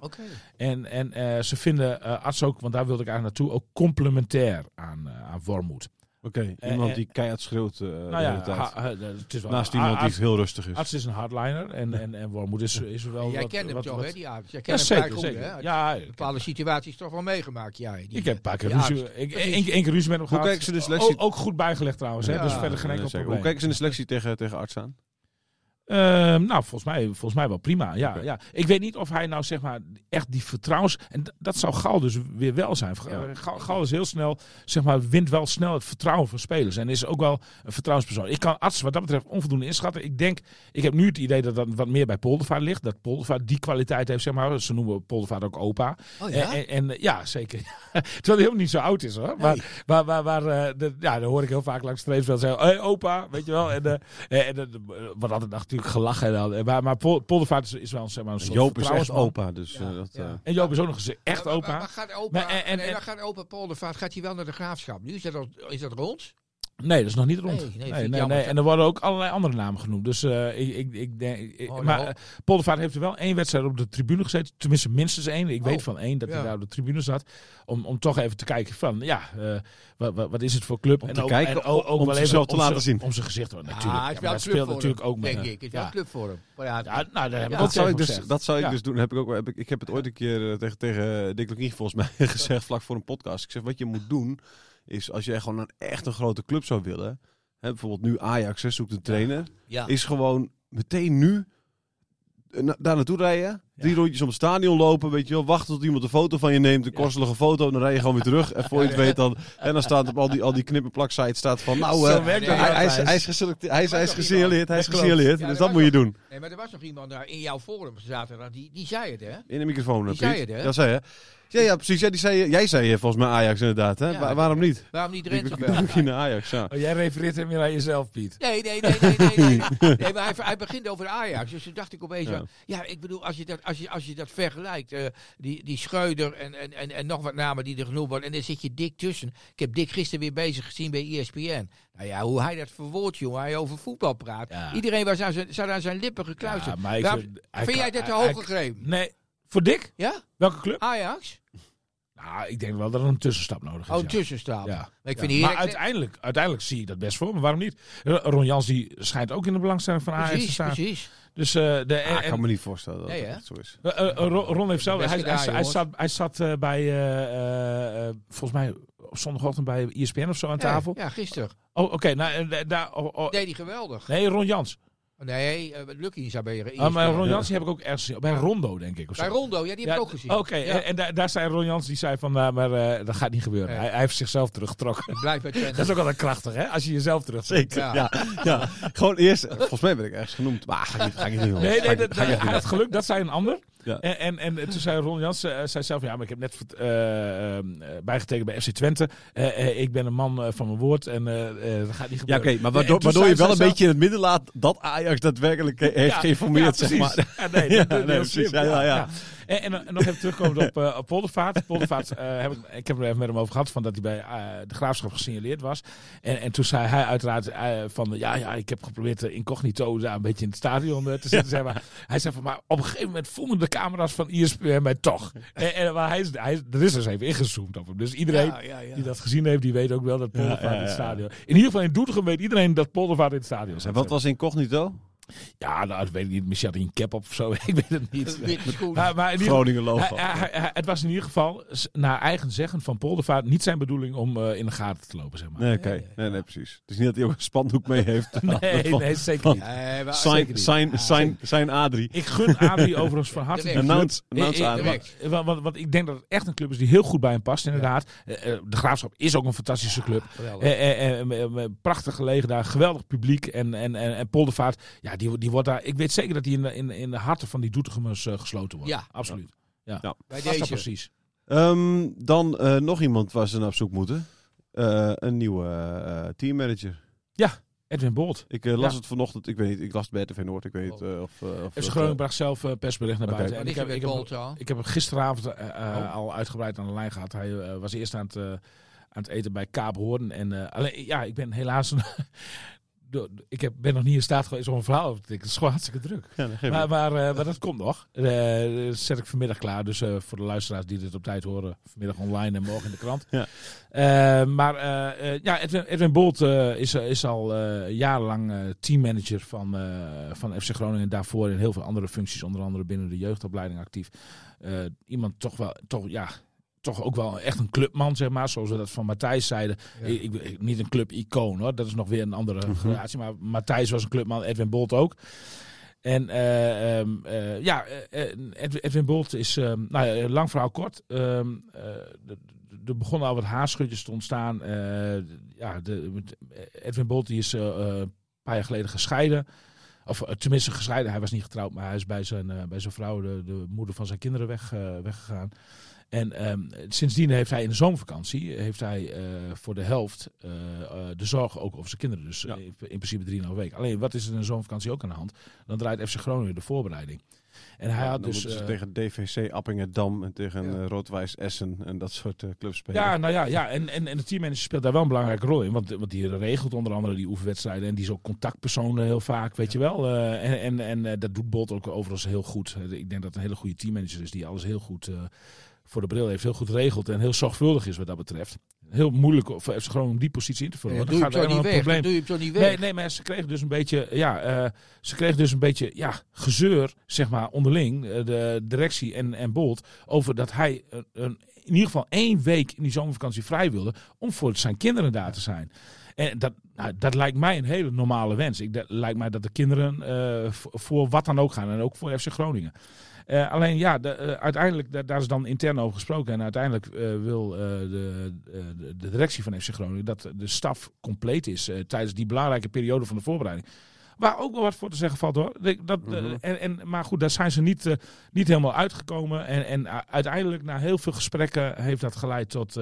En, en eh, ze vinden eh, arts ook, want daar wilde ik eigenlijk naartoe, ook complementair aan, eh aan Wormoed. Oké, iemand die keihard schreeuwt eh de nou ja, tijd. ha- ha- het is wel, Naast iemand die arts, heel rustig is. arts is een hardliner en, en, en Wormoed is, is wel Jij wat, kent hem toch, hè, die aard? Jij Ja, kent hem vrij zeker, goed, zeker. hè? Ja, Bepaalde situaties toch wel meegemaakt, jij. die- ik heb een paar keer ruzie, ik, één, één keer ruzie met hem Hoe gehad. kijken ze de selectie- Ook, ook goed bijgelegd trouwens, hè? Ja, dus verder geen Ja, enkel probleem. Hoe kijken ze in de selectie tegen, tegen arts aan? Ehm, nou, volgens mij, volgens mij wel prima. Ja, ja. Ik weet niet of hij nou zeg maar echt die vertrouwens... En dat zou Gal dus weer wel zijn. Ja. Gal, is heel snel, zeg maar, wint wel snel het vertrouwen van spelers. En is ook wel een vertrouwenspersoon. Ik kan arts wat dat betreft onvoldoende inschatten. Ik denk, ik heb nu het idee dat dat wat meer bij Poldervaart ligt. Dat Poldervaart die kwaliteit heeft, zeg maar. Ze noemen Poldervaart ook opa. Oh En, en, en, ja, zeker. Terwijl hij helemaal niet zo oud is hoor. Maar, maar, maar, maar eh, de, ja, dan hoor ik heel vaak langs trainingsveld zeggen: hey, opa, weet je wel. En, en, en eh, wat altijd natuurlijk gelachen. En dan, maar, maar Pol- Poldervaart is, is wel zeg maar, een soort Joop is echt opa, dus Ja, eh, dat... ja. eh, En Joop is ook nog eens echt Maar- maar- opa. Maar, gaat opa, Maar, en- en- nee, en- maar gaat opa Poldervaart gaat hij wel naar de graafschap? Nu is dat, al, is dat rond? Nee, dat is nog niet rond. Nee, nee, Nee. En er worden ook allerlei andere namen genoemd. Dus eh, ik, ik, ik denk. ik- Oh, maar Poldervaart heeft er wel één wedstrijd op de tribune gezeten. Tenminste, minstens één. Ik Oh, weet van één dat ja. hij daar op de tribune zat. Om, om toch even te kijken van, ja, eh, wat, wat, wat is het voor club? Om en te ook, kijken, en ook, ook om wel even te laten zijn- zien. Om zijn gezicht. hoor, natuurlijk. Ja, maar speelt natuurlijk hem, ook met. denk ik. Het is ja. een club voor hem. Maar ja, Ja, nou, daar heb ik Ja, ook dat, zou ik dus, gezegd. dat zou ik Ja. dus doen. Heb ik, ook, heb ik, ik heb het ooit een keer tegen, tegen Dick Lukien volgens mij gezegd, vlak voor een podcast. Ik zeg, wat je moet doen, is als je gewoon een echt een grote club zou willen, hè, bijvoorbeeld nu Ajax hè, zoekt een trainer, ja. is gewoon meteen nu eh, na- daar naartoe rijden. Drie rondjes om het stadion lopen, weet je wel. Wachten tot iemand een foto van je neemt, een korselige foto. Dan rij je gewoon weer terug. En voor je het weet dan... En dan staat op al die, al die staat van... Nou, Zo eh, werkt dat hij, hij, is, hij is geselecteerd, hij is, hij is Dat gesignaleerd, hij is Dat gesignaleerd. Ja, Dus dat dat was moet je doen. Nee, maar er was nog iemand daar in jouw forum zaterdag, die, die zei het, hè? In de microfoon, Die Piet. zei het, hè? Ja, zei je. Ja, ja, precies. Ja, die zei, jij zei volgens mij Ajax inderdaad. Hè? Ja. Wa- waarom niet? Waarom niet ook in Ajax, ja. Oh, jij refereert hem weer aan jezelf, Piet. Nee, nee, nee, nee, nee, nee. nee. Maar hij, hij begint over de Ajax. Dus toen dacht ik opeens, Ja. ja, ja ik bedoel, als je dat, als je, als je dat vergelijkt, eh, die, die Schreuder en, en, en, en nog wat namen die er genoemd worden, en daar zit je dik tussen. Ik heb Dick gisteren weer bezig gezien bij ESPN. Nou ja, hoe hij dat verwoordt, jongen, hij over voetbal praat. Ja. Iedereen was aan zijn, zat aan zijn lippen gekluisterd. Ja, maar ik Waarom- vind, hij vind kan- jij dat te hoog gegrepen? Nee, Voor Dick? Ja? Welke club? Ajax? Nou, ik denk wel dat er een tussenstap nodig is. Oh, een ja. tussenstap. Ja. Maar ik Ja. vind maar uiteindelijk, uiteindelijk zie ik dat best voor me. Waarom niet? Ron Jans die schijnt ook in de belangstelling van Ajax te Precies, staan. precies. Dus eh, de, Ah, ik kan me niet voorstellen dat Nee, het echt zo is. Eh, eh, Ron, heeft zelf. Hij, gedaan, hij, zat, hij zat bij. eh, eh, eh, volgens mij op zondagochtend bij ESPN of zo aan tafel. Ja, ja, gisteren. Oh, oké. nou, daar. oh, oh, Deed hij geweldig. nee, Ron Jans. Nee, uh, Lucky is daar bij je. Ah, maar Ron Jans die heb ik ook ergens gezien. Bij Rondo, denk ik. Of zo. Bij Rondo, ja, die heb Ja, ik ook gezien. Oké, Ja. en, en daar, daar zei Ron Jans, die zei van, nou, maar eh, dat gaat niet gebeuren. Hij, hij heeft zichzelf teruggetrokken. Ik blijf bij Twente. Dat is ook altijd krachtig, hè? Als je jezelf terugtrekt. Zeker, Ja. ja. ja. Gewoon eerst, volgens mij ben ik ergens genoemd, maar ga ik niet, ga ik niet doen. Nee, Ga nee, dat, hij had geluk, dat zei een ander. Ja. En, en, en toen zei Ron Jans, eh, zei zelf, ja, maar ik heb net eh, bijgetekend bij FC Twente. Ik ben een man van mijn woord en dat gaat niet Ja, gebeuren. oké, maar waardoor, waardoor je wel een beetje in het midden laat dat Ajax daadwerkelijk heeft Ja, geïnformeerd, ja, zeg maar. Ja, nee, Ja, dat- nee, precies. Ja, ja, ja. En, en, en nog even terugkomen op, uh, op Poldervaart. Poldervaart eh, heb ik, ik heb er even met hem over gehad van dat hij bij eh, de graafschap gesignaleerd was. En, en toen zei hij uiteraard eh, van ja, ja, ik heb geprobeerd eh, incognito daar een beetje in het stadion eh, te zitten. Zeg maar. Hij zei van maar op een gegeven moment voelden de camera's van ESPN mij toch. En, en, maar hij is, hij is, er is dus even ingezoomd op hem. Dus iedereen Ja, ja, ja. die dat gezien heeft, die weet ook wel dat Poldervaart ja, in het stadion. In ieder geval in Doetinchem weet iedereen dat Poldervaart in het stadion En zat. wat was incognito? Ja, nou, dat weet ik niet. Misschien had hij een cap op of zo. ik weet het niet. Maar, maar in ieder Groningen logo. het was in ieder geval, naar eigen zeggen van Poldervaart, niet zijn bedoeling om eh, in de gaten te lopen, zeg maar. Nee, oké. Nee, nee, precies. Het is niet dat hij ook een spandoek mee heeft. Nee, Van- nee, zeker niet. Maar- Zijn, zeker niet. zijn, Ja, zijn, zijn Adrie. Ik gun Adrie overigens van harte. Announce, announce Adrie. Want, want, want ik denk dat het echt een club is die heel goed bij hem past, inderdaad. Eh, eh, de Graafschap is ook een fantastische club. Eh, eh, eh, eh, eh, prachtig gelegen daar, geweldig publiek. En, en, en, en Poldervaart, ja, die, die wordt daar. Ik weet zeker dat hij in de, in, in de harten van die Doetinchemmers eh, gesloten wordt. Ja. absoluut. Bij Dat is deze. precies. Ehm, dan eh, nog iemand waar ze naar op zoek moeten. Eh, een nieuwe eh, teammanager. Edwin Bolt. Ik las Ja. het vanochtend, ik weet niet, ik las het bij RTV Noord, ik weet niet eh, of... eh, of FC dat, Groningen bracht zelf persbericht naar buiten. En ik heb, met ik, Bolt heb, dan? ik heb hem gisteravond Oh. al uitgebreid aan de lijn gehad. Hij was eerst aan het, eh, aan het eten bij Kaap Hoorn. En eh, alleen, ja, ik ben helaas... ik heb, ben nog niet in staat geweest om een verhaal over te tikken. Het is gewoon hartstikke druk. Ja, dat geeft Maar, maar, eh, maar dat komt nog. Eh, dat zet ik vanmiddag klaar. Dus voor de luisteraars die dit op tijd horen, vanmiddag online en morgen in de krant. Ja. Maar ja, Edwin, Edwin Bolt is, is al jarenlang teammanager van, van FC Groningen. Daarvoor in heel veel andere functies, onder andere binnen de jeugdopleiding actief. Iemand toch wel, toch, ja, toch ook wel echt een clubman, zeg maar. Zoals we dat van Matthijs zeiden. Ja. Ik, ik- niet een club-icoon hoor, dat is nog weer een andere Mhm. gradatie. Maar Matthijs was een clubman, Edwin Bolt ook. En eh, ehm, eh, ja, eh, Edwin, Bolt is, ehm, nou ja, lang verhaal kort. ehm, eh, er begonnen al wat haarschutjes te ontstaan. Ja, de, Edwin Bolt die is een paar jaar geleden gescheiden. Of tenminste gescheiden, hij was niet getrouwd, maar hij is bij zijn, bij zijn vrouw, de, de moeder van zijn kinderen, weg, weggegaan. En ehm, sindsdien heeft hij in de zomervakantie heeft hij, eh, voor de helft eh, eh, de zorg ook over zijn kinderen. Dus Ja. in in principe drieënhalf weken. Alleen wat is er in de zomervakantie ook aan de hand? Dan draait FC Groningen de voorbereiding. En hij Ja, had dus. tegen DVC Appingedam en tegen Ja. eh, Roodwijs Essen en dat soort eh, clubs spelen. Ja, nou ja, ja. En, en, en de teammanager speelt daar wel een belangrijke rol in. Want, want die regelt onder andere die oefenwedstrijden. En die is ook contactpersoon heel vaak, weet je wel. En en, en dat doet Bolt ook overigens heel goed. Ik denk dat het een hele goede teammanager is die alles heel goed voor de bril heeft. Heel goed regelt en heel zorgvuldig is wat dat betreft. Heel moeilijk voor FC Groningen om die positie in te vullen. Ja, doe je hem gaat zo niet weg. Doe je hem zo niet weg. Nee, nee, maar ze kregen dus een beetje, ja, eh, ze kregen dus een beetje, ja, gezeur, zeg maar, onderling, eh, de directie en, en Bolt, over dat hij een, een, in ieder geval één week in die zomervakantie vrij wilde om voor zijn kinderen daar te zijn. En dat, nou, dat lijkt mij een hele normale wens. Ik, dat lijkt mij dat de kinderen eh, voor, voor wat dan ook gaan en ook voor FC Groningen. Eh, alleen ja, de, eh, uiteindelijk, da- daar is dan intern over gesproken. En uiteindelijk eh, wil de, de, de directie van FC Groningen dat de staf compleet is tijdens die belangrijke periode van de voorbereiding. Waar ook wel wat voor te zeggen valt hoor. Dat, Mhm. en, en, maar goed, daar zijn ze niet, niet helemaal uitgekomen. En, en uh, uiteindelijk, na heel veel gesprekken, heeft dat geleid tot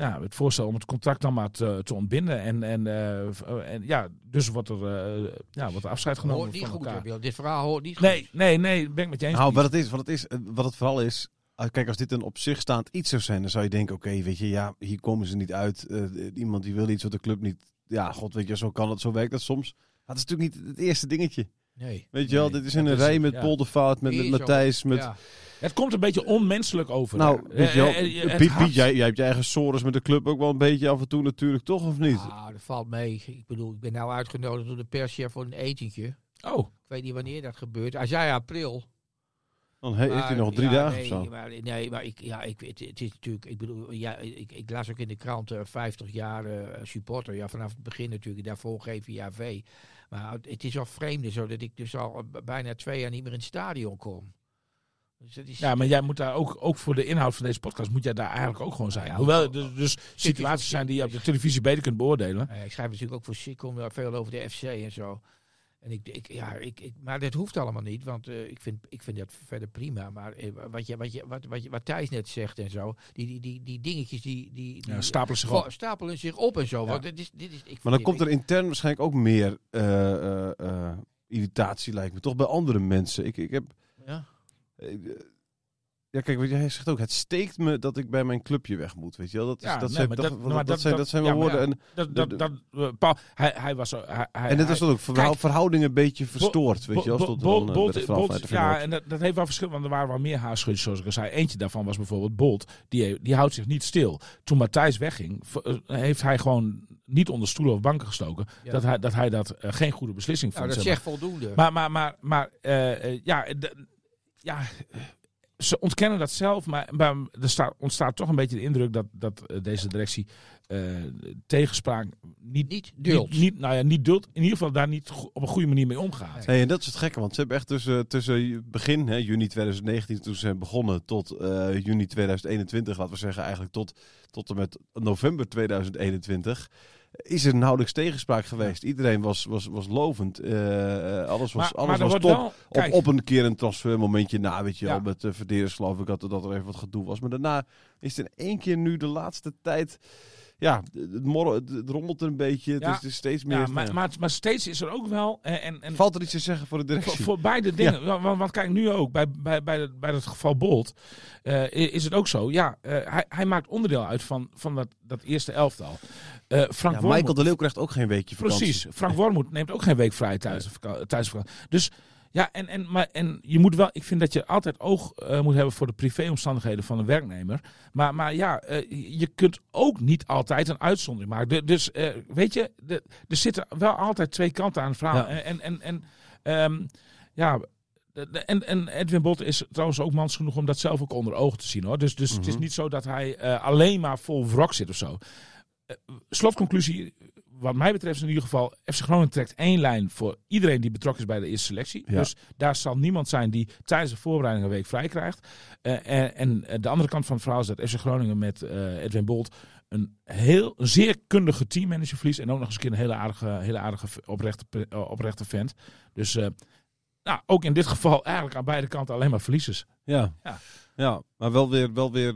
ja, het voorstel om het contract dan maar te, te ontbinden. En, en, eh, eh, en ja, dus wordt er, eh, ja, wordt er afscheid genomen Hoort niet van goed, elkaar. Dit verhaal hoort niet Nee, goed. nee, nee, ben ik met je eens. Nou, wat het, is, wat, het is, wat het vooral is, ah, kijk, als dit een op zich staand iets zou zijn, dan zou je denken, oké, weet je, ja, hier komen ze niet uit. Eh, iemand die wil iets wat de club niet, ja, god weet je, zo kan het, zo werkt dat soms. Maar dat is natuurlijk niet het eerste dingetje. Nee. Weet je wel, dit is in een is- rij met ja. Poldervaart, met, met. Matthijs, met... Ja. Het komt een beetje onmenselijk over. Nou, weet je wel, Eh, eh, het Piet, jij, jij hebt je eigen sores met de club ook wel een beetje af en toe natuurlijk, toch of niet? Ah, dat valt mee. Ik bedoel, ik ben nou uitgenodigd door de perschef voor een etentje. Oh, Ik weet niet wanneer dat gebeurt. Hij zei april. Dan he- heeft hij nog drie ja, dagen nee, of zo. Maar, nee, maar ik, ja, ik, het, het is natuurlijk, ik bedoel, ja, ik, ik las ook in de krant eh, 50 jaar eh, supporter. Ja, vanaf het begin natuurlijk, daarvoor GVAV. Maar het is al vreemd zo dat ik dus al eh, bijna twee jaar niet meer in het stadion kom. Dus ja, maar jij moet daar ook, ook voor de inhoud van deze podcast, moet jij daar eigenlijk ook gewoon zijn. Ja, Hoewel er dus situaties zijn die je op de televisie beter kunt beoordelen. Eh, ik schrijf natuurlijk ook voor Sikkom veel over de FC en zo. En ik, ik, ja, ik, ik, maar dat hoeft allemaal niet, want eh, ik, vind, ik vind dat verder prima. Maar eh, wat, je, wat, je, wat, wat, je, wat Thijs net zegt en zo, die, die, die, die dingetjes die, die, die Ja, stapelen zich op. stapelen zich op en zo. Ja. Want dit is, dit is, ik Maar dan dit- komt er ik- intern waarschijnlijk ook meer eh, eh, eh, irritatie, lijkt me. Toch bij andere mensen. Ik, ik heb... Ja. Eh, Ja, kijk, weet je, hij zegt ook, het steekt me dat ik bij mijn clubje weg moet, weet je wel. Dat, is, Ja, dat, nee, zijn, dat, dat- dat, maar dat- zijn, dat- zijn wel ja, woorden. En, Dat, dat, dat, eh, Paul, hij, hij was zo. Hij, en is dat ook verhoud- kijk, verhoudingen een beetje verstoord, weet je wel. Dan, eh, Bolt- vanuit de ja, en dat, dat heeft wel verschil, want er waren wel meer haarschudjes, zoals ik al zei. Eentje daarvan was bijvoorbeeld Bolt, die, die houdt zich niet stil. Toen Matthijs wegging, eh, heeft hij gewoon niet onder stoelen of banken gestoken. Ja. Dat, hij, dat hij dat eh, geen goede beslissing Nou, vond. dat zeg zegt voldoende. maar, maar, maar, maar eh, eh, ja, de- ja, ze ontkennen dat zelf, maar, maar er staat, ontstaat toch een beetje de indruk dat, dat eh, deze directie eh, tegenspraak niet, niet duld. Niet, niet, nou ja, niet in ieder geval daar niet op een goede manier mee omgaat. Nee, en dat is het gekke, want ze hebben echt tussen, tussen begin, hè, juni 2019, toen ze zijn begonnen, tot eh, juni 2021, laten we zeggen eigenlijk tot, tot en met november 2021, is er nauwelijks tegenspraak geweest. Iedereen was, was, was lovend. eh, eh, alles was, Maar, alles maar was top. wel, Op, op een keer een transfermomentje na, weet je wel, met uh, Verderes geloof ik dat, er- dat er even wat gedoe was. Maar daarna is het in één keer nu de laatste tijd, ja, het, morrel, het, het rommelt er een beetje. Het Ja. is, het is steeds meer... ja, maar, maar, maar steeds is er ook wel, en, en, en Valt er iets te zeggen voor de directie? Voor, voor beide dingen. Want, want, want kijk, nu ook, bij, bij, bij, het, bij het geval Bolt, eh, is het ook zo. Ja, eh, hij, hij maakt onderdeel uit van, van dat, dat eerste elftal. Eh, Frank Ja, Michael de Leeuw krijgt ook geen weekje vakantie. Precies. Frank Wormoed neemt ook geen week vrij tijdens de vakantie. Dus ja, en, en, maar, en je moet wel, ik vind dat je altijd oog eh, moet hebben voor de privéomstandigheden van een werknemer. Maar, maar ja, eh, je kunt ook niet altijd een uitzondering maken. De- dus eh, weet je, de, er zitten wel altijd twee kanten aan het verhaal. Ja. En, en, en, ehm, ja. En, en Edwin Bot is trouwens ook mans genoeg om dat zelf ook onder ogen te zien hoor. Dus, dus het is Mhm. niet zo dat hij alleen maar vol wrok zit of zo. Slotconclusie, wat mij betreft is in ieder geval, FC Groningen trekt één lijn voor iedereen die betrokken is bij de eerste selectie. Ja. Dus daar zal niemand zijn die tijdens de voorbereiding een week vrij krijgt. Eh, en, en eh, de andere kant van het verhaal is dat FC Groningen met eh, Edwin Bolt een heel een zeer kundige teammanager verliest. En ook nog eens een keer een hele aardige, hele aardige oprechte, oprechte vent. Dus nou, ook in dit geval eigenlijk aan beide kanten alleen maar verliezers. Ja. Ja. ja. maar wel weer, wel weer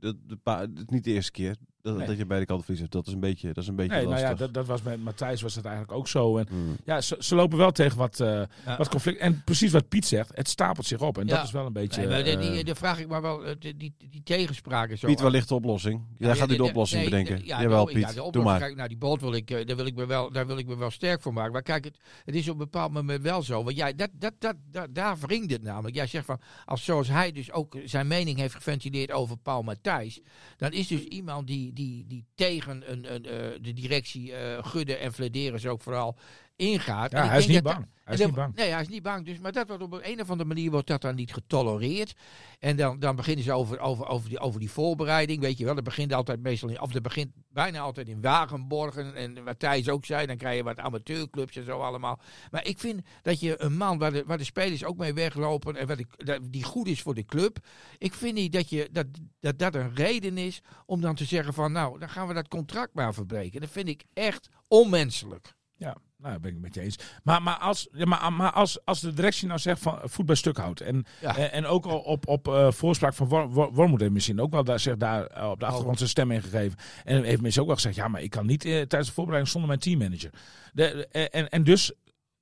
de, de niet de eerste keer dat, Nee. dat je beide kanten verliest hebt. Dat is een beetje, dat is een beetje Nee, nou ja, dat, dat was met Matthijs was dat eigenlijk ook zo. En Hmm. ja, ze, ze lopen wel tegen wat, eh, Ja. wat conflict. En precies wat Piet zegt, het stapelt zich op. En Ja. dat is wel een beetje... Nee, maar die, eh, vraag ik maar wel, eh, die, die, die tegenspraak zo. Piet, ligt de oplossing? Jij Ja, gaat nu de de- oplossing nee, bedenken. de- ja, Jawel, de- Piet. ja, de Doe oplossing, maar. Kijk, nou, die boot wil ik, daar, wil ik me wel, daar wil ik me wel sterk voor maken. Maar kijk, het, het is op een bepaald moment wel zo. Want jij, dat, dat, dat, dat, daar wringt het namelijk. Jij zegt van, als zoals hij dus ook zijn mening heeft geventileerd over Paul Matthijs. Dan is dus iemand die, die, die tegen een, een, eh, de directie eh Gudde en Flederis ook vooral ingaat. Ja, hij is niet bang. Hij is dan- niet bang. Nee, hij is niet bang. Dus, maar dat wordt op een of andere manier wordt dat dan niet getolereerd. En dan, dan beginnen ze over, over, over, die, over die voorbereiding. Weet je wel, dat begint altijd meestal in, of dat begint bijna altijd in Wagenborgen. En wat Thijs ook zei, dan krijg je wat amateurclubs en zo allemaal. Maar ik vind dat je een man waar de, waar de spelers ook mee weglopen en wat ik, die goed is voor de club. Ik vind niet dat, je, dat, dat dat een reden is om dan te zeggen van nou, dan gaan we dat contract maar verbreken. Dat vind ik echt onmenselijk. Ja, nou, dat ben ik met je eens. Maar, maar, als, ja, maar, maar als, als de directie nou zegt van eh, voet bij stuk houdt. En, Ja. en, en ook al op, op eh, voorspraak van Wor- Wor- Wormoed heeft misschien ook wel daar, zich daar eh, op de achtergrond zijn stem in gegeven. En heeft misschien ook wel gezegd, ja, maar ik kan niet tijdens de voorbereiding zonder mijn teammanager. De, en, en dus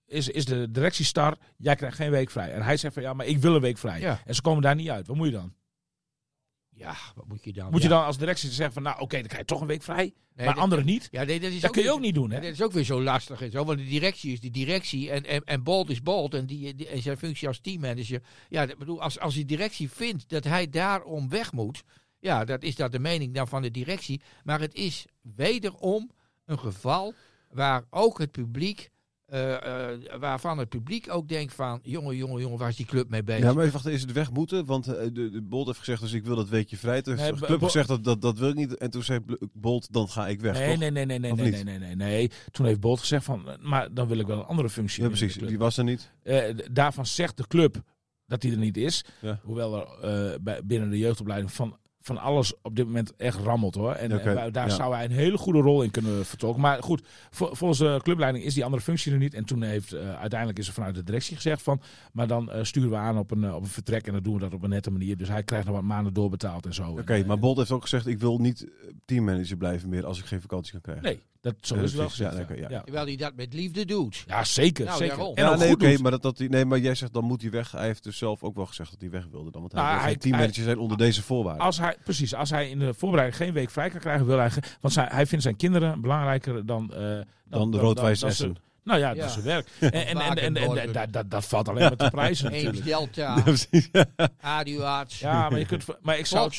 is, is de directie star, jij krijgt geen week vrij. En hij zegt van, ja, maar ik wil een week vrij. Ja. En ze komen daar niet uit. Wat moet je dan? Ja, wat moet je dan? Moet je Ja. dan als directie zeggen van, nou oké, dan krijg je toch een week vrij, Nee, maar anderen niet? Ja, nee, dat is Dat kun je ook niet doen, hè? Dat is ook weer zo lastig en zo, want de directie is de directie en, en, en Bolt is Bolt en, die, die- en zijn functie als teammanager. Ja, dat bedoel, als, als die directie vindt dat hij daarom weg moet, ja, dat is dat de mening dan van de directie. Maar het is wederom een geval waar ook het publiek, waarvan het publiek ook denkt van, jongen, jongen, jongen, waar is die club mee bezig? Ja, maar even wachten, is het weg moeten? Want eh, de, de Bolt heeft gezegd, dus ik wil dat weekje vrij. Toen heeft de club gezegd, dat, dat, dat wil ik niet. En toen zei Bolt, dan ga ik weg, Nee, nee, nee, nee, nee, nee, nee, nee, nee. Toen heeft Bolt gezegd van, eh, maar dan wil ik wel een andere functie. Ja, precies. Die was er niet. Eh, daarvan zegt de club dat hij er niet is. Ja. Hoewel er eh, bij, binnen de jeugdopleiding van, van alles op dit moment echt rammelt hoor. En, daar ja. zou hij een hele goede rol in kunnen vertolken. Maar goed, vol- volgens de clubleiding is die andere functie er niet. En toen heeft eh, uiteindelijk is er vanuit de directie gezegd van, maar dan eh, sturen we aan op een, eh, op een vertrek en dan doen we dat op een nette manier. Dus hij krijgt nog wat maanden doorbetaald en zo. Oké, maar Bolt heeft ook gezegd, ik wil niet teammanager blijven meer als ik geen vakantie kan krijgen. Nee, dat zo is wel. Ja, gezegd. ja. ja. Terwijl hij dat met liefde doet. Ja, zeker. Nou, zeker. En Ja, nee, goed maar, dat, dat, die- nee, maar jij zegt dan moet hij weg. Hij heeft dus zelf ook wel gezegd dat hij weg wilde dan. Want hij Nou, wil hij- geen teammanager zijn onder deze voorwaarden. Als hij, precies, als hij in de voorbereiding geen week vrij kan krijgen, wil hij. Want zij, hij vindt zijn kinderen belangrijker dan. eh, dan, Dan de Roodwijs dan Essen. Nou ja, dat Ja. is zijn werk. En, en, en, en, dat- dat, dat valt alleen maar te prijzen Eems natuurlijk. Delta, Ja, precies. Aduarts, Ja, maar je kunt. Maar ik zou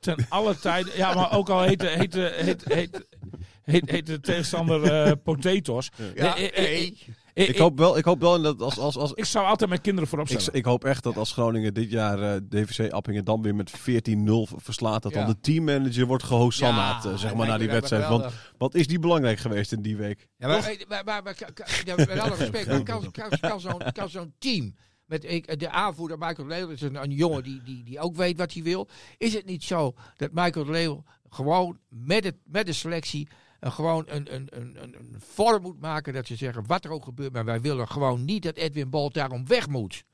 ten alle tijden. Ja, maar ook al heet, heet, heet, heet, heet, heet de tegenstander eh Potatoes. Ja, Nee, eh, nee. ik- hoop wel, ik hoop wel dat als, als, als, Ik zou altijd mijn kinderen voorop ik, stellen. ik hoop echt dat als Groningen dit jaar eh, DVC Appingen weer met 14-0 verslaat, dat Ja. dan de teammanager wordt gehosannaat, Ja, eh, zeg maar, na die wedstrijd. Want wat is die belangrijk geweest in die week? Ja, maar, maar, maar, maar, met alle respect, maar kan, kan, kan zo'n kan zo'n team met ik, de aanvoerder Michael Leeuw is een, een jongen die, die, die ook weet wat hij wil. Is het niet zo dat Michael Leeuw gewoon met, het, met de selectie eh, gewoon een, een, een, een, een vorm moet maken dat ze zeggen wat er ook gebeurt, maar wij willen gewoon niet dat Edwin Bolt daarom weg moet.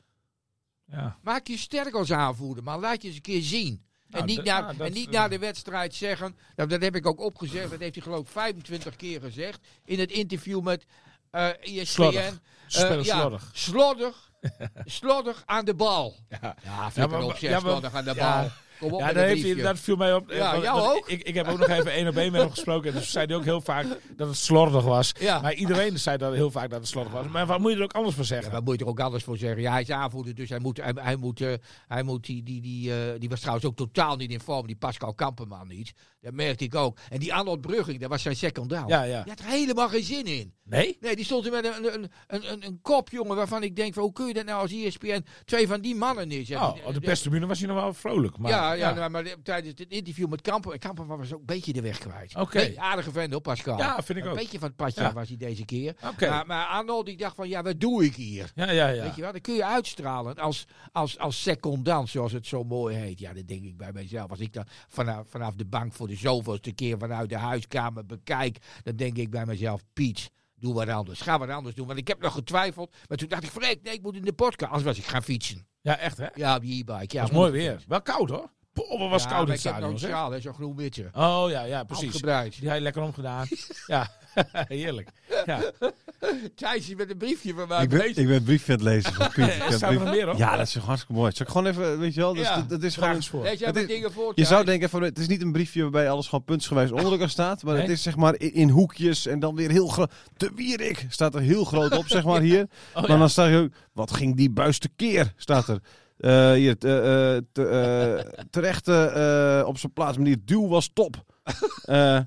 Ja. Maak je sterk als aanvoerder, maar laat je eens een keer zien. Nou, en niet, dat- na, nou, en niet na de wedstrijd zeggen, nou, dat heb ik ook opgezegd, dat heeft hij geloof ik 25 keer gezegd in het interview met eh ESPN. Eh, ja, slordig. slordig. slordig aan de bal. Ja. Ja, op zeg, ja, maar- slordig aan de ja. bal. Kom op Ja, een heeft hij, dat viel mij op. Ja, jou ook? Ik, ik heb ook nog even één op één met hem gesproken. En dus zei hij ook heel vaak dat het slordig was. Ja. Maar iedereen zei dat heel vaak dat het slordig was. Maar wat moet je er ook anders voor Ja, zeggen? wat moet je er ook anders voor zeggen? Ja, hij is aanvoerder, dus hij moet, hij, hij moet, eh, hij moet die, die, die, eh, die was trouwens ook totaal niet in vorm, die Pascal Kamperman niet. Dat merkte ik ook. En die Arnold Brugging, dat was zijn second down. Ja, ja. Die had er helemaal geen zin in. Nee? Nee, die stond er met een, een, een, een, een kop, jongen, waarvan ik denk, van, hoe kun je dat nou als ESPN twee van die mannen neerzetten? Oh, op de perstribune was hij nog wel vrolijk. Maar, ja, ja, nou, maar de- tijdens het interview met Kamper, Kamper was ook een beetje de weg kwijt. Oké. Aardige vent op Pascal. Ja, vind ik een ook. beetje van het padje Ja. was hij deze keer. Oké. Maar, maar Arnold, die dacht van, ja, wat doe ik hier? Ja, ja, ja. Weet je wel, dan kun je uitstralen als, als, als secondant, zoals het zo mooi heet. Ja, dat denk ik bij mezelf. Als ik dan vanaf, vanaf de bank voor de zoveelste keer vanuit de huiskamer bekijk, dan denk ik bij mezelf, Piet, doe wat anders. Ga wat anders doen. Want ik heb nog getwijfeld, maar toen dacht ik, vrek, nee, ik moet in de podcast. Anders was ik gaan fietsen. Ja, echt hè? Ja, op je e-bike. Ja, Dat was mooi 100%. weer. Wel koud hoor. Poh, wat was Ja, koud in het ik heb nog stadion. een zo'n groen witje. Oh ja, ja, precies. Afgebruikt. Die had je lekker omgedaan. ja, heerlijk. Ja. Thijs is met een briefje van mij Ik ben, bezig. ik ben briefje aan het lezen. van Piet. Er? Ja, dat is hartstikke mooi. Zal ik gewoon even, weet je wel, dat Ja. dat, dat is gewoon... eens voor. Lees jij Het mijn is- dingen voor, Je zou denken van, het is niet een briefje waarbij alles gewoon puntsgewijs onder elkaar staat. Maar het is zeg maar in, in hoekjes en dan weer heel groot. De Wierik staat er heel groot op, zeg maar hier. Oh, maar ja. dan staat er ook, wat ging die buis tekeer, staat er. Eh, hier, te, eh, te, eh, terecht eh, op zijn plaats, meneer Duw was top. Eh,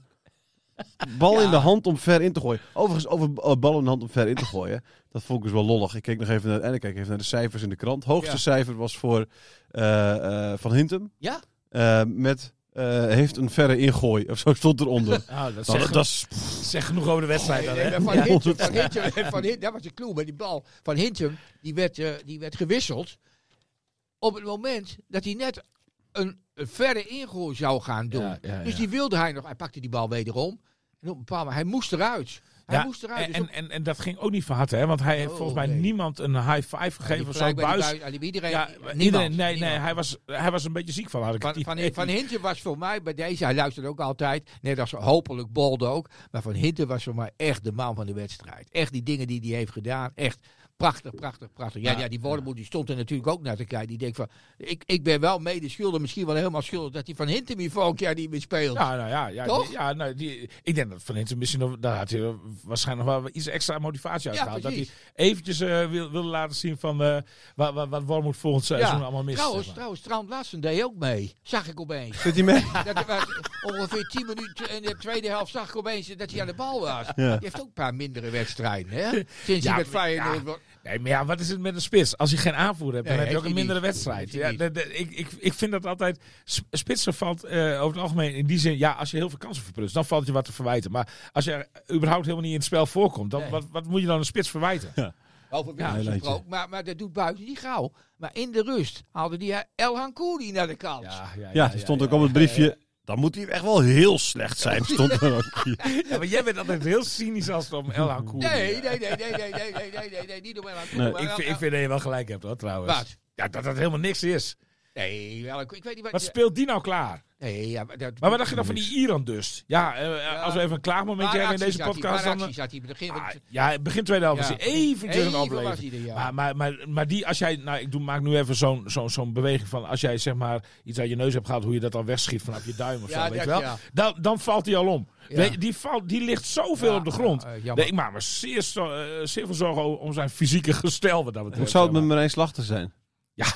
bal in de hand om ver in te gooien. Overigens, over bal in de hand om ver in te gooien. Dat vond ik dus wel lollig. Ik keek nog even naar, en ik keek even naar de cijfers in de krant. Hoogste Ja. cijfer was voor eh, eh, Van Hintem. Ja? Eh, met eh, heeft een verre ingooi. Of zo stond eronder. Nou, dat Nou, zegt dat is, zeg genoeg over de wedstrijd dan, Nee, hè? Van Hintem, dat was de clue met die bal. Van Hintem, die werd, die werd gewisseld op het moment dat hij net een, een verre ingooi zou gaan doen. Ja, ja, Dus die wilde hij nog. Hij pakte die bal wederom. En op een bepaald hij moest eruit. Hij Ja, moest eruit. En, Dus en, en, en dat ging ook niet van harte, hè? Want hij heeft Oh, volgens mij nee. niemand een high five gegeven of zo. Buis. bui- iedereen, Ja, niemand, iedereen, nee, nee, hij was, hij was een beetje ziek van, had ik Van, van, idee. van Hinten was voor mij bij deze, hij luistert ook altijd, net als hopelijk Bolde ook. Maar Van Hinten was voor mij echt de man van de wedstrijd. Echt die dingen die hij heeft gedaan, echt Prachtig, prachtig, prachtig. Ja, ja, die Wormoed die stond er natuurlijk ook naar te kijken. Die denkt van, ik, ik ben wel mede schuldig, misschien wel helemaal schuldig, dat hij van Hintermy volgend jaar niet meer speelt. Ja, nou ja, ja, Toch? die- ja nou, die, ik denk dat Van Hinten misschien nog, daar had hij waarschijnlijk nog wel iets extra motivatie uit Ja, gehaald. Dat hij eventjes eh, wil, wilde laten zien van eh, wat, wat, wat Wormoed volgend seizoen allemaal mis. trouwens, zeg maar. trouwens, Trant Lassen deed ook mee. Zag ik opeens. Zit hij mee? dat was ongeveer 10 minuten in de tweede helft zag ik opeens dat hij aan de bal was. Die heeft ook een paar mindere wedstrijden, hè? Sinds Ja, hij met Feyenoord... ja. Nee, maar ja, wat is het met een spits? Als je geen aanvoer hebt, dan heb je ook een mindere niet. wedstrijd. Ja, niet. de- de- ik, ik, ik vind dat altijd... Spitsen valt eh, over het algemeen in die zin... Ja, als je heel veel kansen verprutst, dan valt je wat te verwijten. Maar als je er überhaupt helemaal niet in het spel voorkomt... Dan, Nee. wat, wat moet je dan een spits verwijten? Over Ja, gesproken, maar, maar dat doet buiten niet gauw. Maar in de rust haalde die eh, El Hankouri naar de kant. Ja, die stond ook op het briefje. Dan moet hij echt wel heel slecht zijn. Stond er ook. Ja, maar jij bent altijd heel cynisch als het om El Hankouri Nee, gaat. nee, nee, nee, nee, nee, nee, nee, nee, nee, niet om El Hankouri. Nee. Ik vind, ik vind dat je wel gelijk hebt, hoor, trouwens. Wat? Ja, dat dat helemaal niks is. Nee, El ik weet niet wat... Wat speelt die nou klaar? Nee, ja, maar, dat, Maar wat dacht je dan van die Iran dus? Ja, eh, als we even een klaagmomentje hebben in deze hij- podcast... Dan, acties had hij begin Ah, ja, begin tweede helft Ja, eventjes even een hij er, ja. Maar, maar, maar, maar die, als jij, nou, ik doe, maak nu even zo'n zo'n zo'n beweging van, als jij zeg maar iets uit je neus hebt gehaald, hoe je dat dan wegschiet vanaf je duim of Ja, zo, weet je wel? ja. Dan, dan valt hij al om. Ja. Die, valt, die ligt zoveel Ja, op de grond. ja, eh. Nee, ik maak me zeer, zo- eh, zeer veel zorgen om zijn fysieke gestel. Wat dat Hoe betreft, zou het met. Marijn Slachter zijn?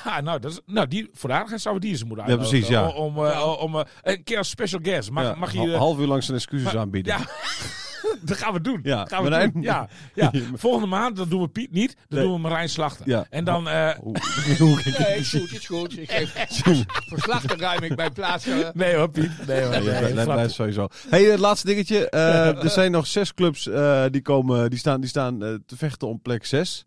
Ja, nou, dat is, nou die, voor de aardigheid zouden we die eens moeten Ja, uitnodigen. precies, ja. Om, om, eh, om, eh, een keer als special guest. Mag, Ja, mag je... een half uur lang zijn excuses maar- aanbieden. Ja, dat gaan we doen. Ja, dat gaan we Marijn- doen. Ja, ja. Volgende maand, dan doen we Piet niet. Dan Nee. doen we Marijn Slachter. Ja. En dan... eh, Hoe, hoe ik Nee, is goed, is goed. Ik geef verslag te ruim ik bij plaats. eh, nee hoor, Piet. Nee hoor. Ja, Nee, dat blijft sowieso. Hey, het laatste dingetje. Eh, er zijn nog zes clubs eh, die, komen, die staan, die staan te vechten om plek 6.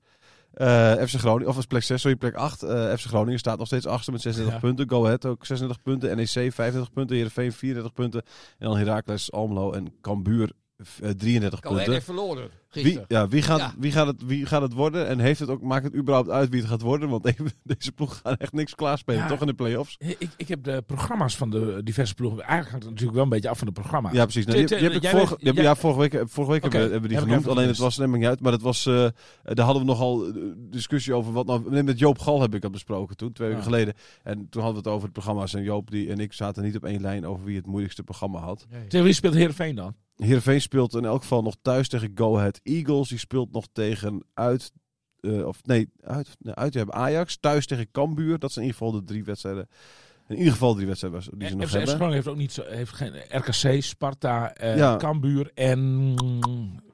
Eh FC Groningen, of was plek 6, sorry, plek 8. Eh, FC Groningen staat nog steeds achter met 36 Ja. punten. Go Ahead ook 36 punten. NEC 35 punten. Heerenveen 34 punten. En dan Heracles, Almelo en Cambuur 33 Cohen punten. heeft verloren Wie, ja, wie, gaat, Ja. Wie, gaat het, wie gaat het worden? En heeft het ook, maakt het überhaupt uit wie het gaat worden? Want even, deze ploeg gaan echt niks klaarspelen, Ja. toch in de play-offs? Ik, ik heb de programma's van de diverse ploegen. Eigenlijk hangt het natuurlijk wel een beetje af van de programma's. Ja, precies. Nou, vorige, ja, vorige week, vorige week hebben, we- hebben we die genoemd. Alleen het was neem ik niet uit. Maar dat was, eh, daar hadden we nogal eh, discussie over. Wat nou, nee, met Joop Gal heb ik dat besproken toen, twee weken Ja. geleden. En toen hadden we het over het programma's. En Joop die, en ik zaten niet op één lijn over wie het moeilijkste programma had. Nee. Tegen wie speelt Heerenveen dan? Heerenveen speelt in elk geval nog thuis tegen Go Ahead Eagles. Die speelt nog tegen uit... eh, of nee, uit, nee, uit hebben Ajax. Thuis tegen Cambuur. Dat zijn in ieder geval de drie wedstrijden. In ieder geval drie wedstrijden die ze En nog FC hebben. Groningen heeft ook niet zo, heeft geen RKC, Sparta, eh Ja. Cambuur en...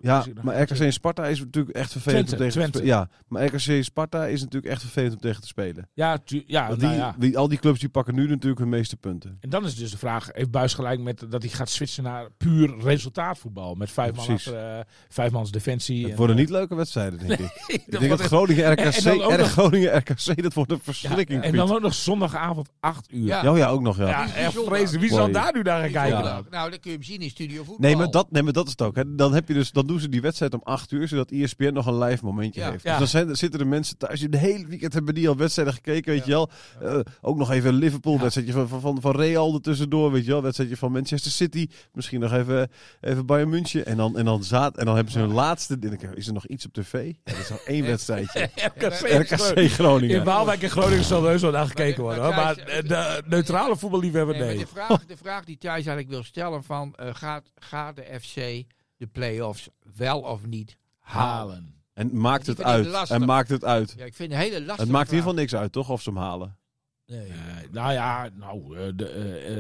Ja, maar? RKC en Sparta is natuurlijk echt vervelend Twente, om tegen Twente. te spelen. Ja, maar RKC en Sparta is natuurlijk echt vervelend om tegen te spelen. Ja, tu- ja, Want nou die, ja. die- al die clubs die pakken nu natuurlijk hun meeste punten. En dan is dus de vraag, heeft Buis gelijk met dat hij gaat switchen naar puur resultaatvoetbal? Met vijf, Ja, man precies. achter, eh, vijf mans defensie. Het en, worden eh, niet leuke wedstrijden, denk ik. Ik dat denk dat wordt- Groningen RKC, en dan ook erg nog- Groningen RKC, dat wordt een ja, verschrikking. en Piet. dan ook nog zondagavond 8 uur. Ja. Ja, Ja, ja, ook nog, ja. echt vreselijk. Wie zal Mooi. daar nu naar gaan kijken? dan? Nou, dan kun je hem zien in Studio Voetbal. Nee maar, dat, nee, maar dat is het ook. Hè. Dan, heb je dus, dan doen ze die wedstrijd om 8 uur, zodat ESPN nog een live momentje Ja. heeft. Ja. Dus dan zijn, zitten de mensen thuis die de hele weekend hebben die al wedstrijden gekeken, weet je wel. Eh, ook nog even Liverpool, wedstrijdje van, van, van, van Real er tussendoor, weet je wel. Wedstrijdje van Manchester City. Misschien nog even, even Bayern München. En dan, en, dan zaad, en dan hebben ze hun laatste... Is er nog iets op tv? Ja, dat is nog één wedstrijdje. RKC, RKC Groningen. In Waalwijk en Groningen zal er heus wel naar gekeken worden. hoor. Maar maar de, neutrale voetballiefhebber, Nee, maar nee. de, vraag, de vraag die Thijs eigenlijk wil stellen van... eh, gaat, gaat de FC de play-offs wel of niet halen? En maakt het uit. lastig. En maakt het uit. Ja, ik vind het een hele lastige Het maakt in ieder geval niks uit, toch? Of ze hem halen. Nee. Eh, nou ja, nou, eh, de,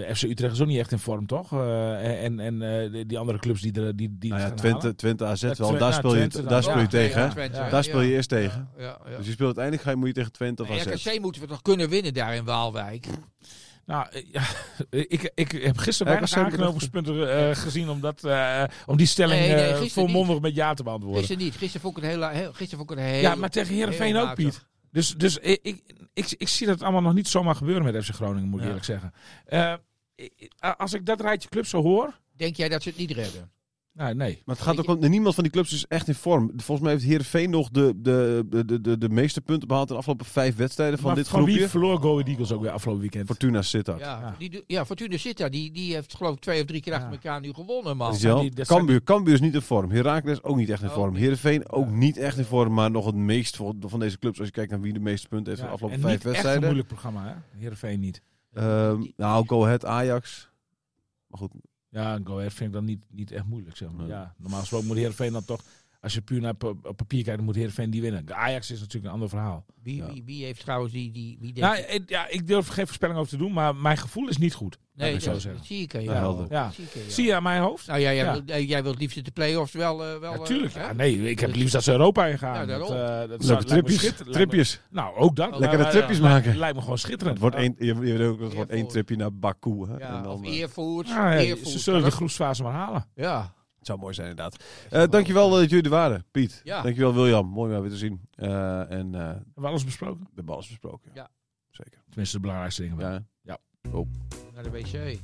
eh, FC Utrecht is ook niet echt in vorm, toch? Eh, en en eh, die- andere clubs die, er, die, die Nou ja, Twente. Twente AZ wel. Daar nou, speel je, Twente daar dan. speel je Ja, tegen, ja, hè? Twente, Ja. Daar speel je ja. eerst tegen. Ja, ja, ja. Dus je speelt uiteindelijk ga je, moet je tegen Twente of AZ. RKC moeten we toch kunnen winnen daar in Waalwijk? Nou, eh, ja, ik, ik heb gisteren weinig aanknopingspunten eh, gezien om, dat, eh, om die stelling Nee, nee, eh, volmondig met ja te beantwoorden. Gisteren niet. Gisteren vond ik het heel... heel gisteren vond ik het heel Ja, maar tegen Heerenveen heel ook. Piet. Dus, dus ik, ik, ik, ik zie dat allemaal nog niet zomaar gebeuren met FC Groningen, moet ik Ja. eerlijk zeggen. Eh, als ik dat rijtje clubs zo hoor, Denk jij dat ze het niet redden? Nee, nee. Maar het gaat ook om, niemand van die clubs is echt in vorm. Volgens mij heeft Heerenveen nog de, de, de, de, de, meeste punten behaald in de afgelopen vijf wedstrijden van Maar dit van groepje. wie verloor Go Ahead Eagles ook weer afgelopen weekend? Fortuna Sittard. Ja, Ja. Die, ja Fortuna Sittard, die, die heeft geloof ik twee of drie keer achter Ja. elkaar nu gewonnen, man. Is zijn Cambuur, Cambuur is niet in vorm. Heracles ook niet echt in Ook vorm. Heerenveen ook Ja. niet echt in vorm. Maar nog het meest van deze clubs. Als je kijkt naar wie de meeste punten heeft Ja, in de afgelopen en vijf niet echt een wedstrijden. moeilijk programma, hè? Heerenveen niet. Ehm, nou, Go Ahead, Ajax. Maar goed, Ja, Go Ahead vind ik dan niet, niet echt moeilijk, zeg maar. Ja, normaal gesproken moet Heerenveen dan toch... Als je puur naar papier kijkt, dan moet Heerenveen die winnen. De Ajax is natuurlijk een ander verhaal. Wie, Ja. wie, wie heeft trouwens die... die wie denkt, Nou, ik- ja, ik durf geen voorspelling over te doen, maar mijn gevoel is niet goed. nee, ik dat, zo dat zeggen. zie ik aan Ja, jou. helder. Ja. Zie je aan mijn hoofd? Nou ja, jij, Ja. Wil, eh, jij wilt liefst de play-offs wel... eh, wel Ja, eh, tuurlijk. hè? Ja, nee, ik heb het liefst dat ze Europa ingaan. Ja, daarom. dat, eh, dat tripjes. Tripjes. Nou, ook dat. Lekkere tripjes maken. Lijkt me gewoon schitterend. Het wordt Ja. één, je, je ook, één tripje naar Baku. Hè? Ja, en dan, of Eervoort. Ah, ze zullen de groepsfase maar halen. Ja. Het zou mooi zijn inderdaad. Eh dankjewel dat jullie er waren, Piet. Ja. Dankjewel William. Mooi om jou weer te zien. Eh, en eh Hebben we alles besproken? we hebben alles besproken. Ja. Zeker. Tenminste, de belangrijkste dingen. wel. Ja. Naar de wc.